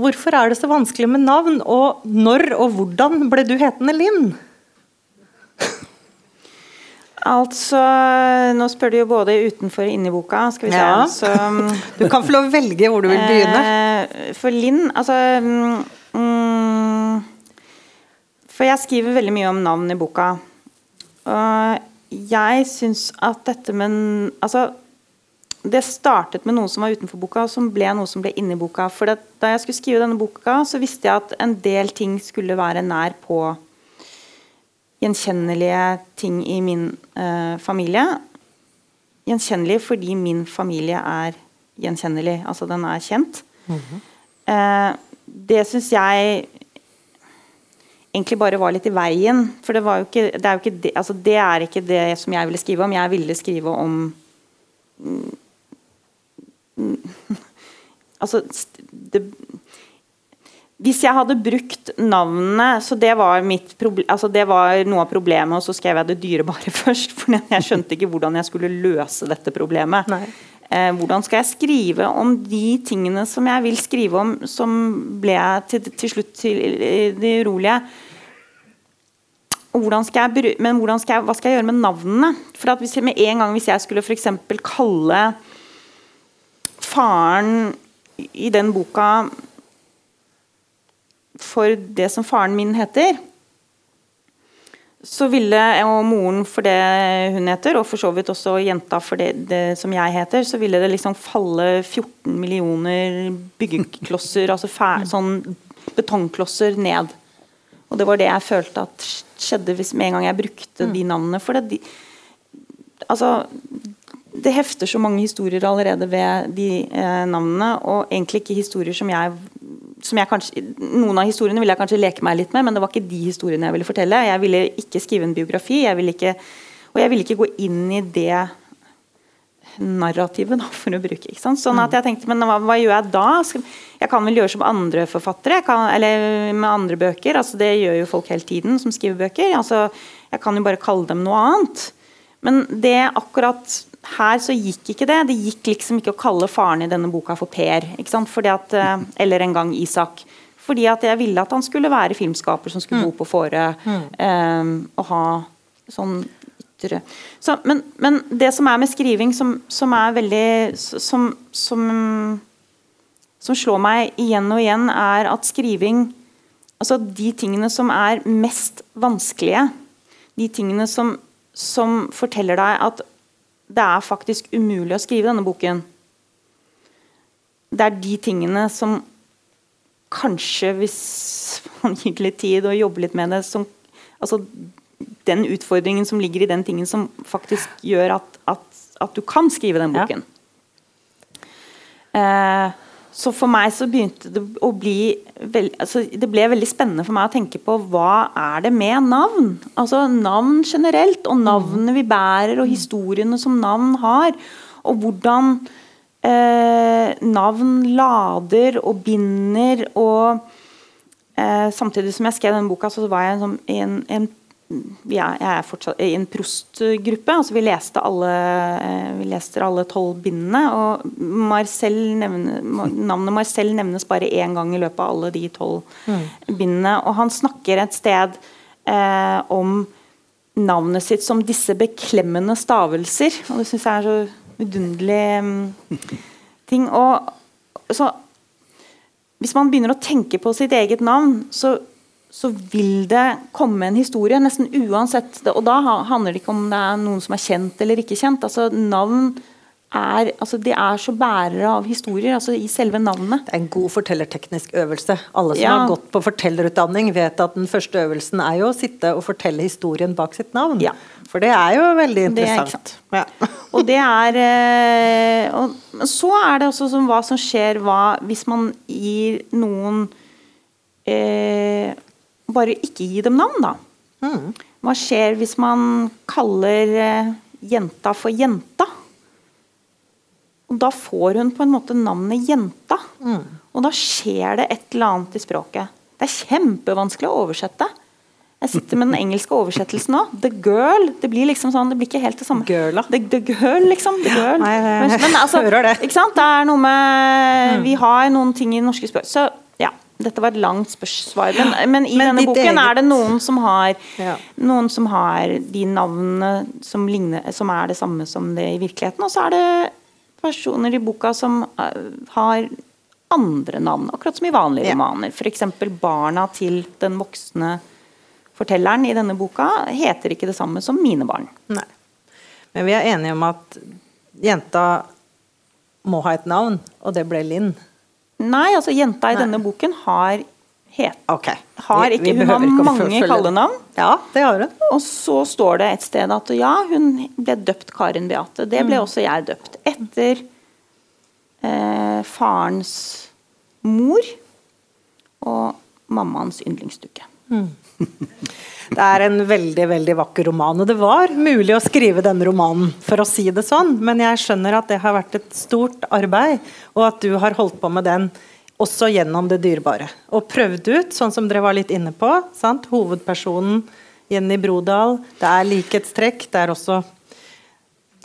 Hvorfor er det så vanskelig med navn, og når og hvordan ble du hetende Linn? Altså, Nå spør du jo både utenfor og inni boka. skal vi se. Ja. Altså, <laughs> du kan få lov å velge hvor du vil begynne. Eh, for Linn Altså mm, For jeg skriver veldig mye om navn i boka. Og jeg syns at dette med Altså det startet med noe som var utenfor boka, og som ble noe som ble inni boka. For Da jeg skulle skrive denne boka, så visste jeg at en del ting skulle være nær på gjenkjennelige ting i min eh, familie. Gjenkjennelig fordi min familie er gjenkjennelig. Altså den er kjent. Mm -hmm. eh, det syns jeg egentlig bare var litt i veien. For det, var jo ikke, det, er jo ikke det, altså det er ikke det som jeg ville skrive om. Jeg ville skrive om <laughs> Altså det, Hvis jeg hadde brukt navnet så det var, altså det var noe av problemet, og så skrev jeg det dyrebare <laughs> først. For jeg skjønte ikke hvordan jeg skulle løse dette problemet. Eh, hvordan skal jeg skrive om de tingene som jeg vil skrive om, som ble til, til slutt til de urolige? Hvordan jeg, men hvordan skal jeg, hva skal jeg gjøre med navnene? For hvis, med en gang Hvis jeg skulle for kalle faren i den boka For det som faren min heter, så ville, og moren for det hun heter, og for så vidt også jenta for det, det som jeg heter, så ville det liksom falle 14 millioner byggeklosser, altså fær, sånn betongklosser ned. Og det var det jeg følte at skjedde hvis med en gang jeg brukte mm. de navnene. For det, de, altså, det hefter så mange historier allerede ved de eh, navnene, og egentlig ikke historier som jeg, som jeg kanskje, Noen av historiene ville jeg kanskje leke meg litt med, men det var ikke de historiene jeg ville fortelle. Jeg ville ikke skrive en biografi, jeg ville ikke, og jeg ville ikke gå inn i det narrativet, da, for å bruke. Ikke sant? Sånn at jeg tenkte, men hva, hva gjør jeg da? Jeg kan vel gjøre som andre forfattere, kan, eller med andre bøker. altså Det gjør jo folk hele tiden som skriver bøker. altså Jeg kan jo bare kalle dem noe annet. Men det akkurat her så gikk ikke det. Det gikk liksom ikke å kalle faren i denne boka for Per. at, eh, eller en gang Isak. Fordi at jeg ville at han skulle være filmskaper som skulle mm. bo på Fårö. Mm. Um, og ha sånn ytre så, men, men, det som er med skriving, som, som er veldig som, som, som, slår meg igjen og igjen, er at skriving Altså de tingene som er mest vanskelige, de tingene som, som forteller deg at det er faktisk umulig å skrive denne boken. Det er de tingene som kanskje, hvis man gir det litt tid og jobber litt med det som, altså den utfordringen som ligger i den tingen som faktisk gjør at, at, at du kan skrive den boken. Ja. Eh, så for meg så begynte det å bli veld, altså Det ble veldig spennende for meg å tenke på hva er det med navn? Altså Navn generelt, og navnene vi bærer, og historiene som navn har. Og hvordan eh, navn lader og binder. og eh, Samtidig som jeg skrev denne boka, så var jeg i en, en jeg er fortsatt i en prostgruppe. altså Vi leste alle eh, vi leste alle tolv bindene. og Marcel nevne, Navnet Marcel nevnes bare én gang i løpet av alle de tolv mm. bindene. Og han snakker et sted eh, om navnet sitt som disse beklemmende stavelser. og Det syns jeg er så vidunderlig um, ting. og så Hvis man begynner å tenke på sitt eget navn, så så vil det komme en historie, nesten uansett. Og da handler det ikke om det er noen som er kjent eller ikke kjent. altså Navn er, altså de er så bærere av historier, altså i selve navnet. Det er en god fortellerteknisk øvelse. Alle som ja. har gått på fortellerutdanning, vet at den første øvelsen er jo å sitte og fortelle historien bak sitt navn. Ja. For det er jo veldig interessant. Ja. <laughs> og det er eh, og Så er det også som hva som skjer hva, hvis man gir noen eh, bare ikke gi dem navn, da. Mm. Hva skjer hvis man kaller eh, jenta for jenta? Og Da får hun på en måte navnet jenta. Mm. Og da skjer det et eller annet i språket. Det er kjempevanskelig å oversette. Jeg sitter med den engelske oversettelsen nå. The girl. Det blir liksom sånn, det blir ikke helt det samme. Girl, the, the, girl, liksom. The girl. Nei, men, men <laughs> altså, hører det. Ikke sant? Det er noe med mm. Vi har noen ting i norske språk. Så dette var et langt spørsmål, men, men i men denne boken eget... er det noen som har ja. Noen som har de navnene som, ligner, som, er det samme som det i virkeligheten. Og så er det personer i boka som uh, har andre navn, akkurat som i vanlige ja. romaner. F.eks. barna til den voksne fortelleren i denne boka heter ikke det samme som mine barn. Nei. Men vi er enige om at jenta må ha et navn, og det ble Linn. Nei, altså jenta i Nei. denne boken har het. Okay. Har ikke, hun har mange kallenavn. Ja, det har hun. Og så står det et sted at ja, hun ble døpt Karin Beate. Det ble mm. også jeg døpt. Etter eh, farens mor og mammaens yndlingsdukke. Mm. <laughs> Det er en veldig veldig vakker roman. Og det var mulig å skrive denne romanen, for å si det sånn. Men jeg skjønner at det har vært et stort arbeid, og at du har holdt på med den også gjennom det dyrebare. Og prøvd ut, sånn som dere var litt inne på. Sant? Hovedpersonen Jenny Brodal. Det er likhetstrekk. Det er også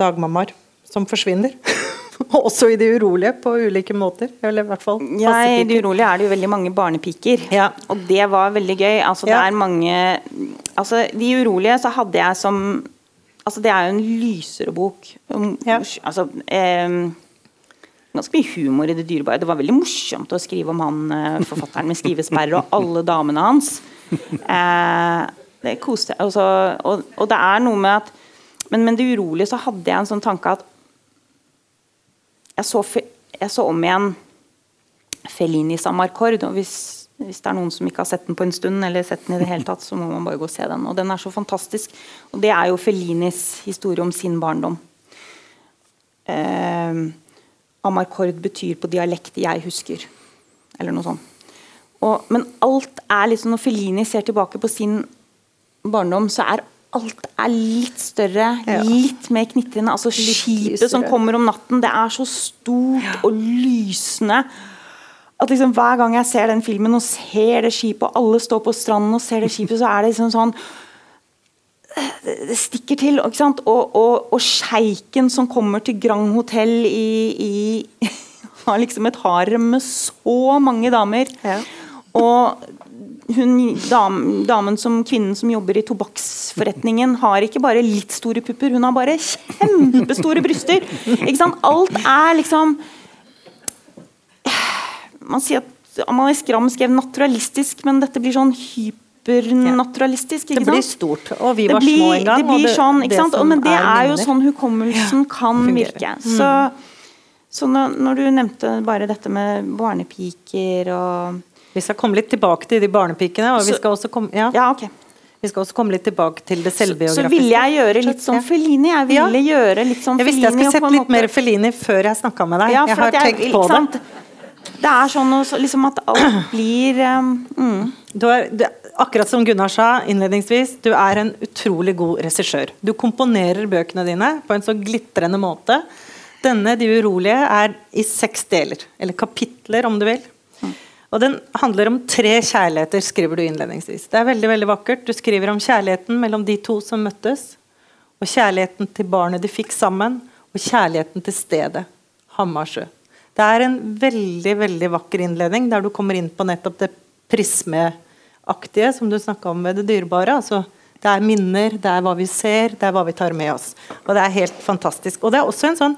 dagmammaer som forsvinner. <laughs> <laughs> Også i De urolige, på ulike måter. Eller i hvert fall ja, I De urolige er det jo veldig mange barnepiker. Ja. Og det var veldig gøy. Altså, ja. det er mange Altså, De urolige så hadde jeg som Altså, det er jo en lysere bok. Ja. Altså, eh, ganske mye humor i det dyrebare. Det var veldig morsomt å skrive om han eh, forfatteren med skrivesperre og alle damene hans. Eh, det koste altså, og, og, det er noe med at men, men det urolige så hadde jeg en sånn tanke at jeg så, jeg så om igjen Fellinis Amarcord. og hvis, hvis, det er noen som ikke har sett den på en stund, eller sett den i det hele tatt, så må man bare gå og se den. Og den er så fantastisk. Og det er jo Fellinis historie om sin barndom. Eh, Amarcord betyr på dialekt 'jeg husker', eller noe sånt. Og, men alt er liksom Når Fellini ser tilbake på sin barndom, så er alt er litt større, ja. litt mer knitrende. Altså Skipet som kommer om natten, det er så stort ja. og lysende. At liksom Hver gang jeg ser den filmen og ser det skipet, og alle står på stranden og ser det skipet, så er det liksom sånn Det stikker til. ikke sant? Og, og, og sjeiken som kommer til Grand Hotell i, i <laughs> Har liksom et harem med så mange damer. Ja. Og hun, dam, damen som, kvinnen som jobber i tobakksforretningen, har ikke bare litt store pupper, hun har bare kjempestore bryster. Alt er liksom Man sier at Amalie Skram skrev naturalistisk, men dette blir sånn hypernaturalistisk. Det blir stort. Og vi var blir, små en gang. Det blir sånn, ikke sant? Men det er, er jo sånn hukommelsen ja, kan virke. Så, så når, når, du nevnte bare dette med barnepiker og vi skal komme litt tilbake til de barnepikene. og vi skal også komme, ja. ja okay. Vi skal også komme litt tilbake til det selvbiografiske. Så, så ville jeg gjøre litt som Fellini. Jeg ville ja. gjøre litt som Jeg visste jeg skulle sett litt mer Fellini før jeg snakka med deg. Ja, jeg har jeg, tenkt på det. Det er sånn liksom at alt <clears throat> blir um, mm. du er, du, Akkurat som Gunnar sa innledningsvis, du er en utrolig god regissør. Du komponerer bøkene dine på en så glitrende måte. Denne, 'De urolige', er i seks deler. Eller kapitler, om du vil. Og Den handler om tre kjærligheter, skriver du innledningsvis. Det er veldig veldig vakkert. Du skriver om kjærligheten mellom de to som møttes, og kjærligheten til barnet de fikk sammen, og kjærligheten til stedet, Hammarsjø. Det er en veldig veldig vakker innledning, der du kommer inn på nettopp det prismeaktige som du snakka om ved det dyrebare. altså det er minner, det er hva vi ser, det er hva vi tar med oss. Og det er helt fantastisk. Og det er også en sånn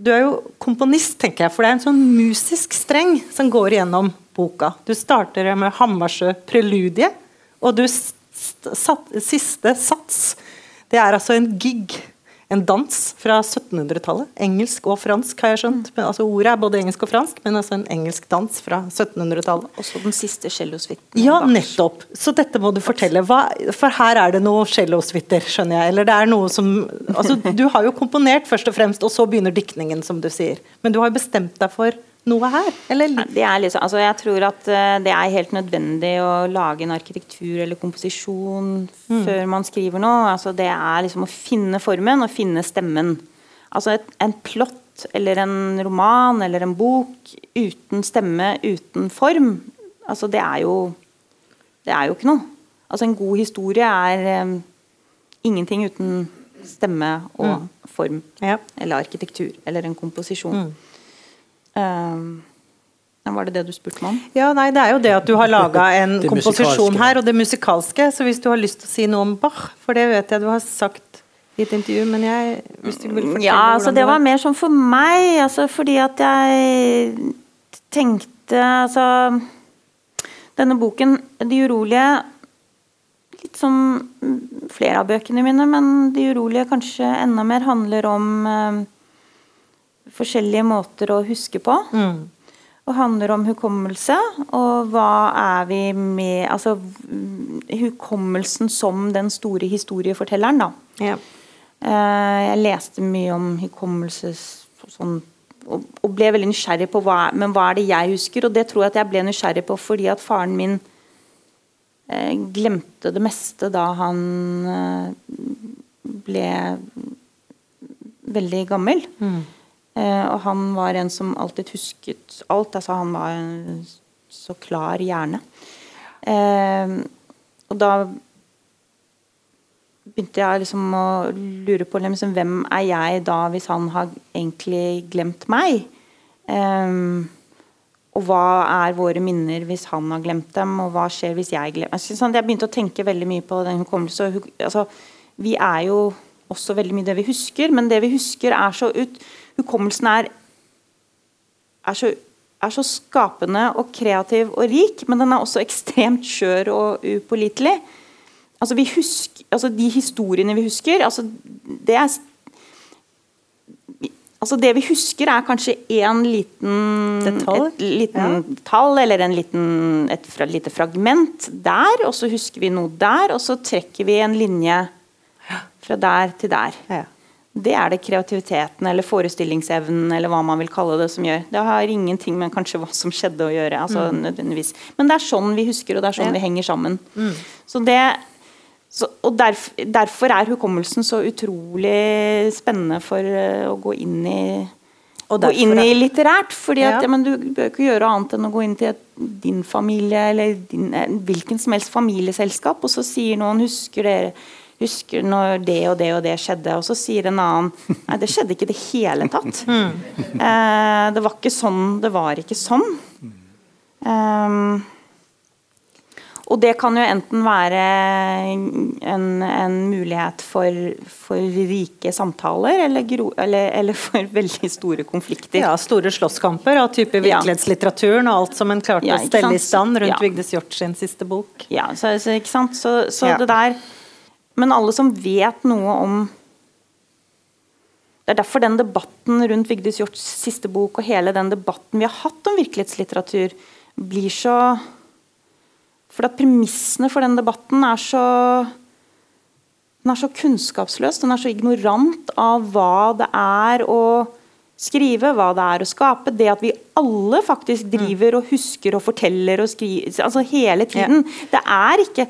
Du er jo komponist, tenker jeg, for det er en sånn musisk streng som går igjennom boka. Du starter med Hammarsjø preludie, og du siste sats det er altså en gig. En dans fra 1700-tallet. Engelsk og fransk, har jeg skjønt. Men, altså, ordet er både engelsk og fransk, men altså en engelsk dans fra 1700-tallet. Også den siste cellosuiten. Ja, nettopp. Så dette må du fortelle. Hva, for her er det noe cellosuiter, skjønner jeg. Eller det er noe som altså, Du har jo komponert først og fremst, og så begynner diktningen, som du sier. Men du har jo bestemt deg for noe her? Liksom, altså jeg tror at uh, det er helt nødvendig å lage en arkitektur eller komposisjon mm. før man skriver noe. Altså det er liksom å finne formen og finne stemmen. Altså et, en plott eller en roman eller en bok uten stemme, uten form, altså det er jo Det er jo ikke noe. Altså en god historie er um, ingenting uten stemme og mm. form. Ja. Eller arkitektur. Eller en komposisjon. Mm. Um, var det det du spurte meg om? Ja, nei, Det er jo det at du har laga <laughs> en komposisjon her, og det musikalske. Så hvis du har lyst til å si noe om Bach, for det vet jeg du har sagt i et intervju, men jeg hvis du vil fortelle Ja, altså det var, var mer sånn for meg, altså fordi at jeg tenkte Altså Denne boken, 'De urolige' Litt som flere av bøkene mine, men 'De urolige' kanskje enda mer handler om uh, forskjellige måter å huske på. Mm. Og handler om hukommelse, og hva er vi med Altså hukommelsen som den store historiefortelleren, da. Ja. Uh, jeg leste mye om hukommelse sånn, og, ble veldig nysgjerrig på hva, men hva er det jeg husker. Og det tror jeg at jeg ble nysgjerrig på fordi at faren min uh, glemte det meste da han uh, ble veldig gammel. Mm. Eh, og han var en som alltid husket alt. Altså, han var en så klar hjerne. Eh, og da begynte jeg liksom å lure på liksom, hvem er jeg da, hvis han har egentlig glemt meg? Um, og hva er våre minner hvis han har glemt dem, og hva skjer hvis jeg glemmer altså, sånn, Jeg begynte å tenke veldig mye på den hukommelsen. Altså, vi er jo også veldig mye det vi husker, men det vi husker, er så ut hukommelsen er er så, er så skapende og kreativ og rik, men den er også ekstremt skjør og upålitelig. Altså, vi husker, altså De historiene vi husker, altså, det er Altså Det vi husker, er kanskje én liten Detalj? Et liten Ja. tall eller en liten, et fra, lite fragment der, og så husker vi noe der, og så trekker vi en linje fra der til der. Ja. Det er det kreativiteten eller forestillingsevnen eller hva man vil kalle det som gjør. Det har ingenting med kanskje hva som skjedde å gjøre. altså nødvendigvis. Men det er sånn vi husker, og det er sånn Mm. Ja. Mm. vi henger sammen. Så det, så, og derf, derfor er hukommelsen så utrolig spennende for uh, å gå inn i gå inn i er- litterært. fordi at, Ja. ja, Du bør ikke gjøre annet enn å gå inn til et, din familie eller din, eh, hvilken som helst familieselskap, og så sier noen husker dere husker når det og det og det skjedde, og så sier en annen nei, det skjedde ikke i det hele tatt. <laughs> Eh, det var ikke sånn, det var ikke sånn. Um, og det kan jo enten være en, en mulighet for, for rike samtaler, eller, gro, eller, eller for <laughs> veldig store konflikter. Ja, store slåsskamper av type virkelighetslitteraturen og alt som en klarte Ja, å ikke stelle i stand rundt Ja. Vigdis Hjorth sin siste bok. Ja, så, så? Så, så Ja. det der Men alle som vet noe om Det er derfor den debatten rundt Vigdis Hjorts siste bok og hele den debatten vi har hatt om virkelighetslitteratur, blir så For at premissene for den debatten er så den er så kunnskapsløs, den er så ignorant av hva det er å skrive, hva det er å skape. Det at vi alle faktisk driver og husker og forteller og skriver altså hele tiden. Det er ikke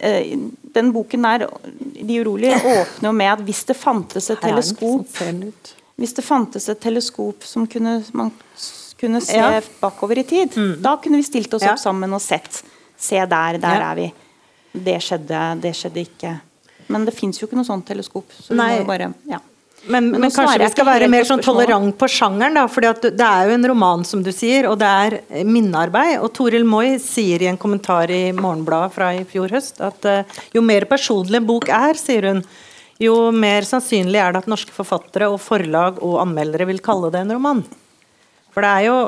Den boken der, 'De urolige', åpner jo med at hvis det fantes et teleskop hvis det fantes et teleskop som kunne, man kunne se Ja. bakover i tid, da kunne vi stilt oss Ja. opp sammen og sett. Se der, der Ja. er vi. Det skjedde, det skjedde ikke. Men det fins jo ikke noe sånt teleskop. Så Nei. bare, ja. Men, Men kanskje vi skal være mer sånn tolerant på sjangeren, da. For det er jo en roman, som du sier, og det er minnearbeid. Og Toril Moi sier i en kommentar i Morgenbladet fra i fjor høst at uh, jo mer personlig en bok er, sier hun, jo mer sannsynlig er det at norske forfattere og forlag og anmeldere vil kalle det en roman. For det er jo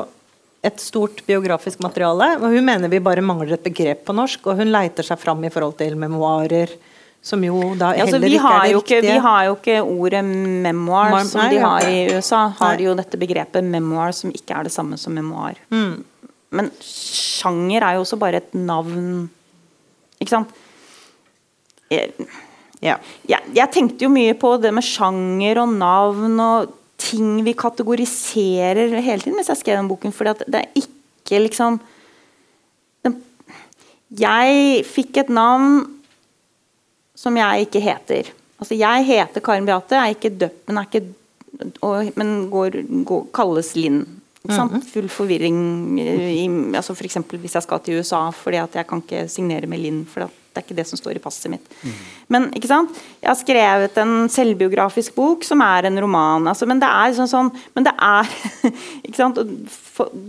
et stort biografisk materiale, og hun mener vi bare mangler et begrep på norsk, og hun leiter seg fram i forhold til memoarer, som jo da heller altså, heller ikke er det riktige. ikke, vi har jo ikke ordet memoir Mar- som de har i USA. Har de jo dette begrepet memoir som ikke er det samme som memoar. Mm. Men sjanger er jo også bare et navn. Ikke sant? Jeg, Ja. jeg, jeg tenkte jo mye på det med sjanger og navn og ting vi kategoriserer hele tiden mens jeg skrev den boken. fordi at det er ikke liksom den, Jeg fikk et navn som jeg ikke heter. Altså Jeg heter Karen Beate, er ikke døpt, men, er ikke, og, men går, går, kalles Linn. Ikke sant? Full forvirring. I, altså for eksempel hvis jeg skal til USA, fordi at jeg kan ikke signere med Linn. For det er ikke det som står i passet mitt. Men ikke sant? jeg har skrevet en selvbiografisk bok som er en roman. Altså, men det er sånn, sånn Men det er <laughs> ikke sant?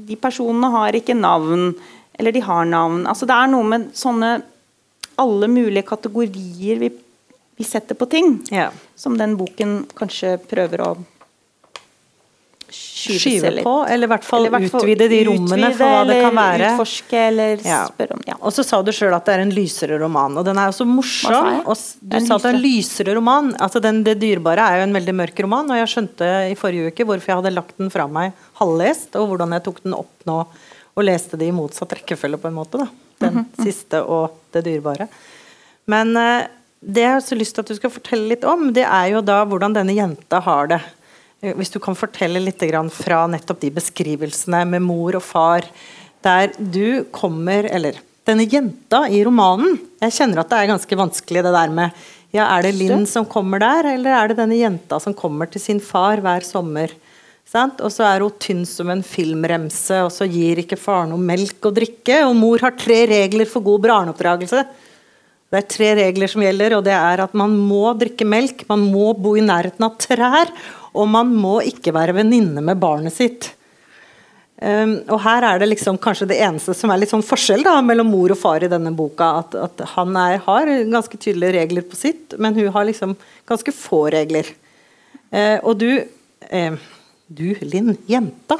De personene har ikke navn. Eller de har navn. Altså Det er noe med sånne alle mulige kategorier vi, vi setter på ting, Ja. som den boken kanskje prøver å skyve, Skyve litt. på, eller i hvert fall Eller hvert fall utvide de rommene for hva det kan være. Utforske, eller Ja. spørre om ja. Og så sa du sjøl at det er en lysere roman, og den er jo så sa morsom. Og du sa at det er en lysere roman. Altså den, Det dyrebare er jo en veldig mørk roman, og jeg skjønte i forrige uke hvorfor jeg hadde lagt den fra meg halvlest, og hvordan jeg tok den opp nå og leste det i motsatt rekkefølge, på en måte. da. Den Mhm, siste og det dyrebare. Men eh, det jeg har så lyst til at du skal fortelle litt om, det er jo da hvordan denne jenta har det. Eh, Hvis du kan fortelle litt grann fra nettopp de beskrivelsene med mor og far, der du kommer Eller denne jenta i romanen. Jeg kjenner at det er ganske vanskelig det der med ja, Er det Linn som kommer der, eller er det denne jenta som kommer til sin far hver sommer? Og så er hun tynn som en filmremse, og så gir ikke far noe melk å drikke. Og mor har tre regler for god barneoppdragelse. Det er tre regler som gjelder, og det er at man må drikke melk, man må bo i nærheten av trær, og man må ikke være venninne med barnet sitt. Um, og her er det liksom kanskje det eneste som er litt sånn forskjell da, mellom mor og far i denne boka. At, at han er, har ganske tydelige regler på sitt, men hun har liksom ganske få regler. Uh, og du, eh, du Linn, jenta,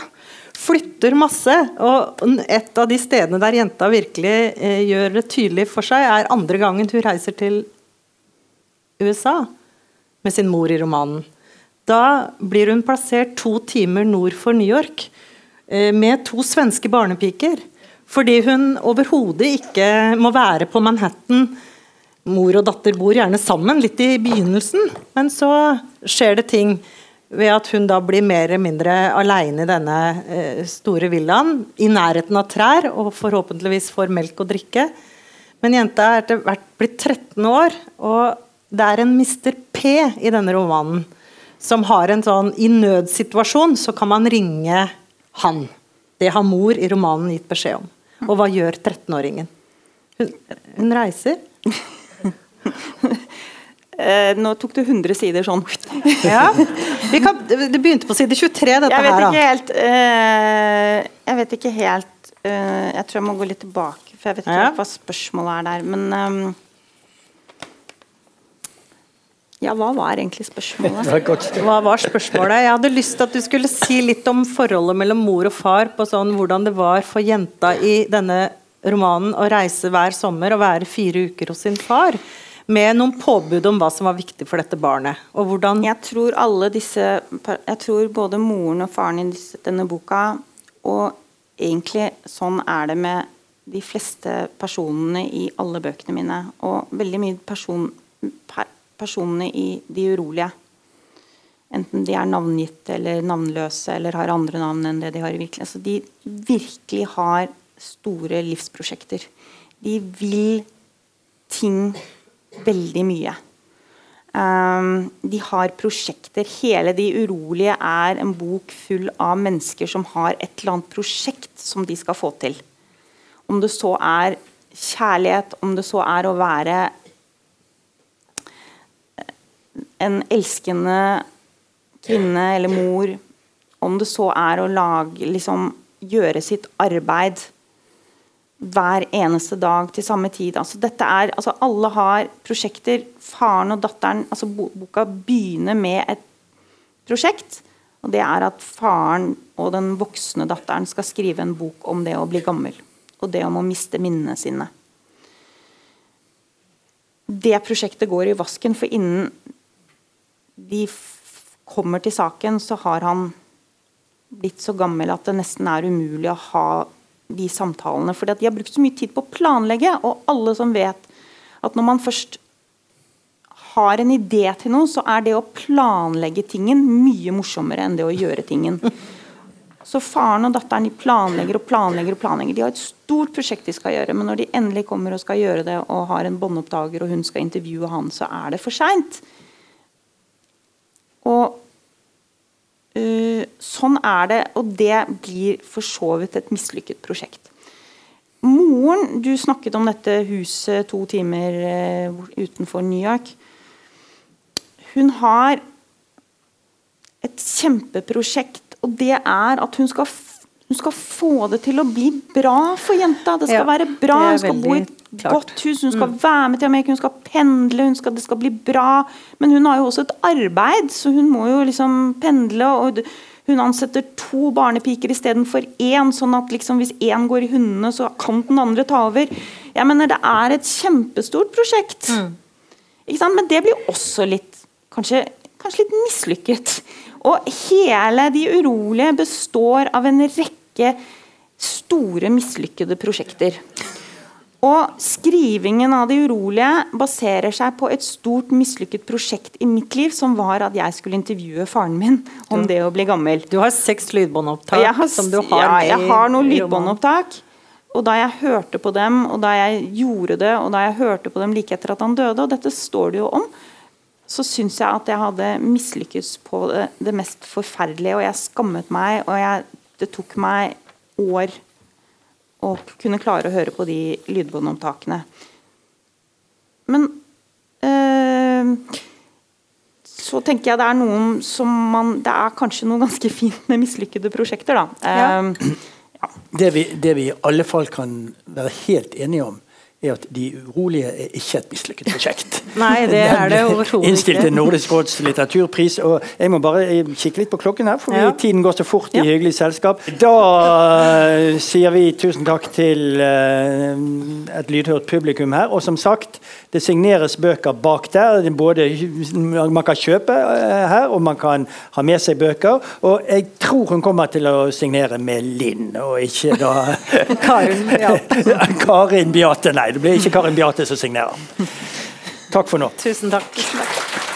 flytter masse. Og et av de stedene der jenta virkelig eh, gjør det tydelig for seg, er andre gangen hun reiser til USA med sin mor i romanen. Da blir hun plassert to timer nord for New York eh, med to svenske barnepiker. Fordi hun overhodet ikke må være på Manhattan. Mor og datter bor gjerne sammen, litt i begynnelsen, men så skjer det ting ved at hun da blir mer eller mindre alene i denne eh, store villaen, i nærheten av trær, og forhåpentligvis får melk og drikke. Men jenta er etter hvert blitt 13 år, og det er en Mr. P i denne romanen som har en sånn I nødsituasjon så kan man ringe han. Det har mor i romanen gitt beskjed om. Og hva gjør 13-åringen? Hun, hun reiser. <laughs> Eh, nå tok du 100 sider sånn. <laughs> ja. Kan, det begynte på side 23, dette jeg vet her. Ikke helt, eh, jeg vet ikke helt eh, Jeg tror jeg må gå litt tilbake, for jeg vet ikke ja. hva spørsmålet er der. Men um, ja, hva var egentlig spørsmålet? <laughs> hva var spørsmålet? Jeg hadde lyst til at du skulle si litt om forholdet mellom mor og far, på sånn hvordan det var for jenta i denne romanen å reise hver sommer og være fire uker hos sin far med noen påbud om hva som var viktig for dette barnet. Og hvordan Jeg tror alle disse Jeg tror både moren og faren i denne boka, og egentlig sånn er det med de fleste personene i alle bøkene mine, og veldig mye person, per, personene i De urolige. Enten de er navngitte eller navnløse eller har andre navn enn det de har i virkeligheten. Altså de virkelig har store livsprosjekter. De vil ting veldig mye. Um, de har prosjekter. Hele De urolige er en bok full av mennesker som har et eller annet prosjekt som de skal få til. Om det så er kjærlighet, om det så er å være en elskende kvinne eller mor, om det så er å lage liksom, gjøre sitt arbeid hver eneste dag til samme tid. Altså, dette er, altså, alle har prosjekter. Faren og datteren altså, Boka begynner med et prosjekt. og Det er at faren og den voksne datteren skal skrive en bok om det å bli gammel. Og det om å miste minnene sine. Det prosjektet går i vasken, for innen de kommer til saken, så har han blitt så gammel at det nesten er umulig å ha de samtalene. For de har brukt så mye tid på å planlegge, og alle som vet at når man først har en idé til noe, så er det å planlegge tingen mye morsommere enn det å gjøre tingen. Så faren og datteren de planlegger og planlegger. og planlegger. De har et stort prosjekt de skal gjøre, men når de endelig kommer og skal gjøre det, og har en båndopptaker og hun skal intervjue han, så er det for seint. Og sånn er det, og det blir for så vidt et mislykket prosjekt. Moren, du snakket om dette huset to timer uh, utenfor New York. Hun har et kjempeprosjekt, og det er at hun skal, hun skal få det til å bli bra for jenta. Det skal ja, være bra, hun skal bo i et Klart. godt hus, hun skal mm. være med til Amerika, hun skal pendle, hun skal, det skal bli bra. Men hun har jo også et arbeid, så hun må jo liksom pendle. og Hun ansetter to barnepiker istedenfor én, sånn at liksom hvis én går i hundene, så kan den andre ta over. Jeg mener Det er et kjempestort prosjekt. Mm. Men det blir også litt kanskje, kanskje litt mislykket. Og hele De urolige består av en rekke store mislykkede prosjekter. Og skrivingen av De urolige baserer seg på et stort mislykket prosjekt i mitt liv, som var at jeg skulle intervjue faren min om det å bli gammel. Du har seks lydbåndopptak har, som du har Ja, jeg har noen lydbåndopptak. Og da jeg hørte på dem, og da jeg gjorde det, og da jeg hørte på dem like etter at han døde, og dette står det jo om, så syns jeg at jeg hadde mislykkes på det, det, mest forferdelige, og jeg skammet meg, og jeg, det tok meg år å kunne klare å høre på de lydbåndopptakene. Men øh, så tenker jeg det er noen som man Det er kanskje noe ganske fint med mislykkede prosjekter, da. Ja. Uh, ja. Det, vi, det vi i alle fall kan være helt enige om, er at De urolige er ikke et mislykket prosjekt. <laughs> Nei, det er det overhodet Innstilt til. Nordisk råds litteraturpris. og Jeg må bare kikke litt på klokken her, for Ja. tiden går så fort i hyggelig selskap. Da eh, sier vi tusen takk til eh, et lydhørt publikum her. Og som sagt, det signeres bøker bak der. Er Både, man kan kjøpe eh, her, og man kan ha med seg bøker. Og jeg tror hun kommer til å signere med Linn, og ikke da <laughs> Karin Beate. <laughs> Karin Beate. Nei, det blir ikke Karin Beate som signerer. Takk for nå. Tusen takk.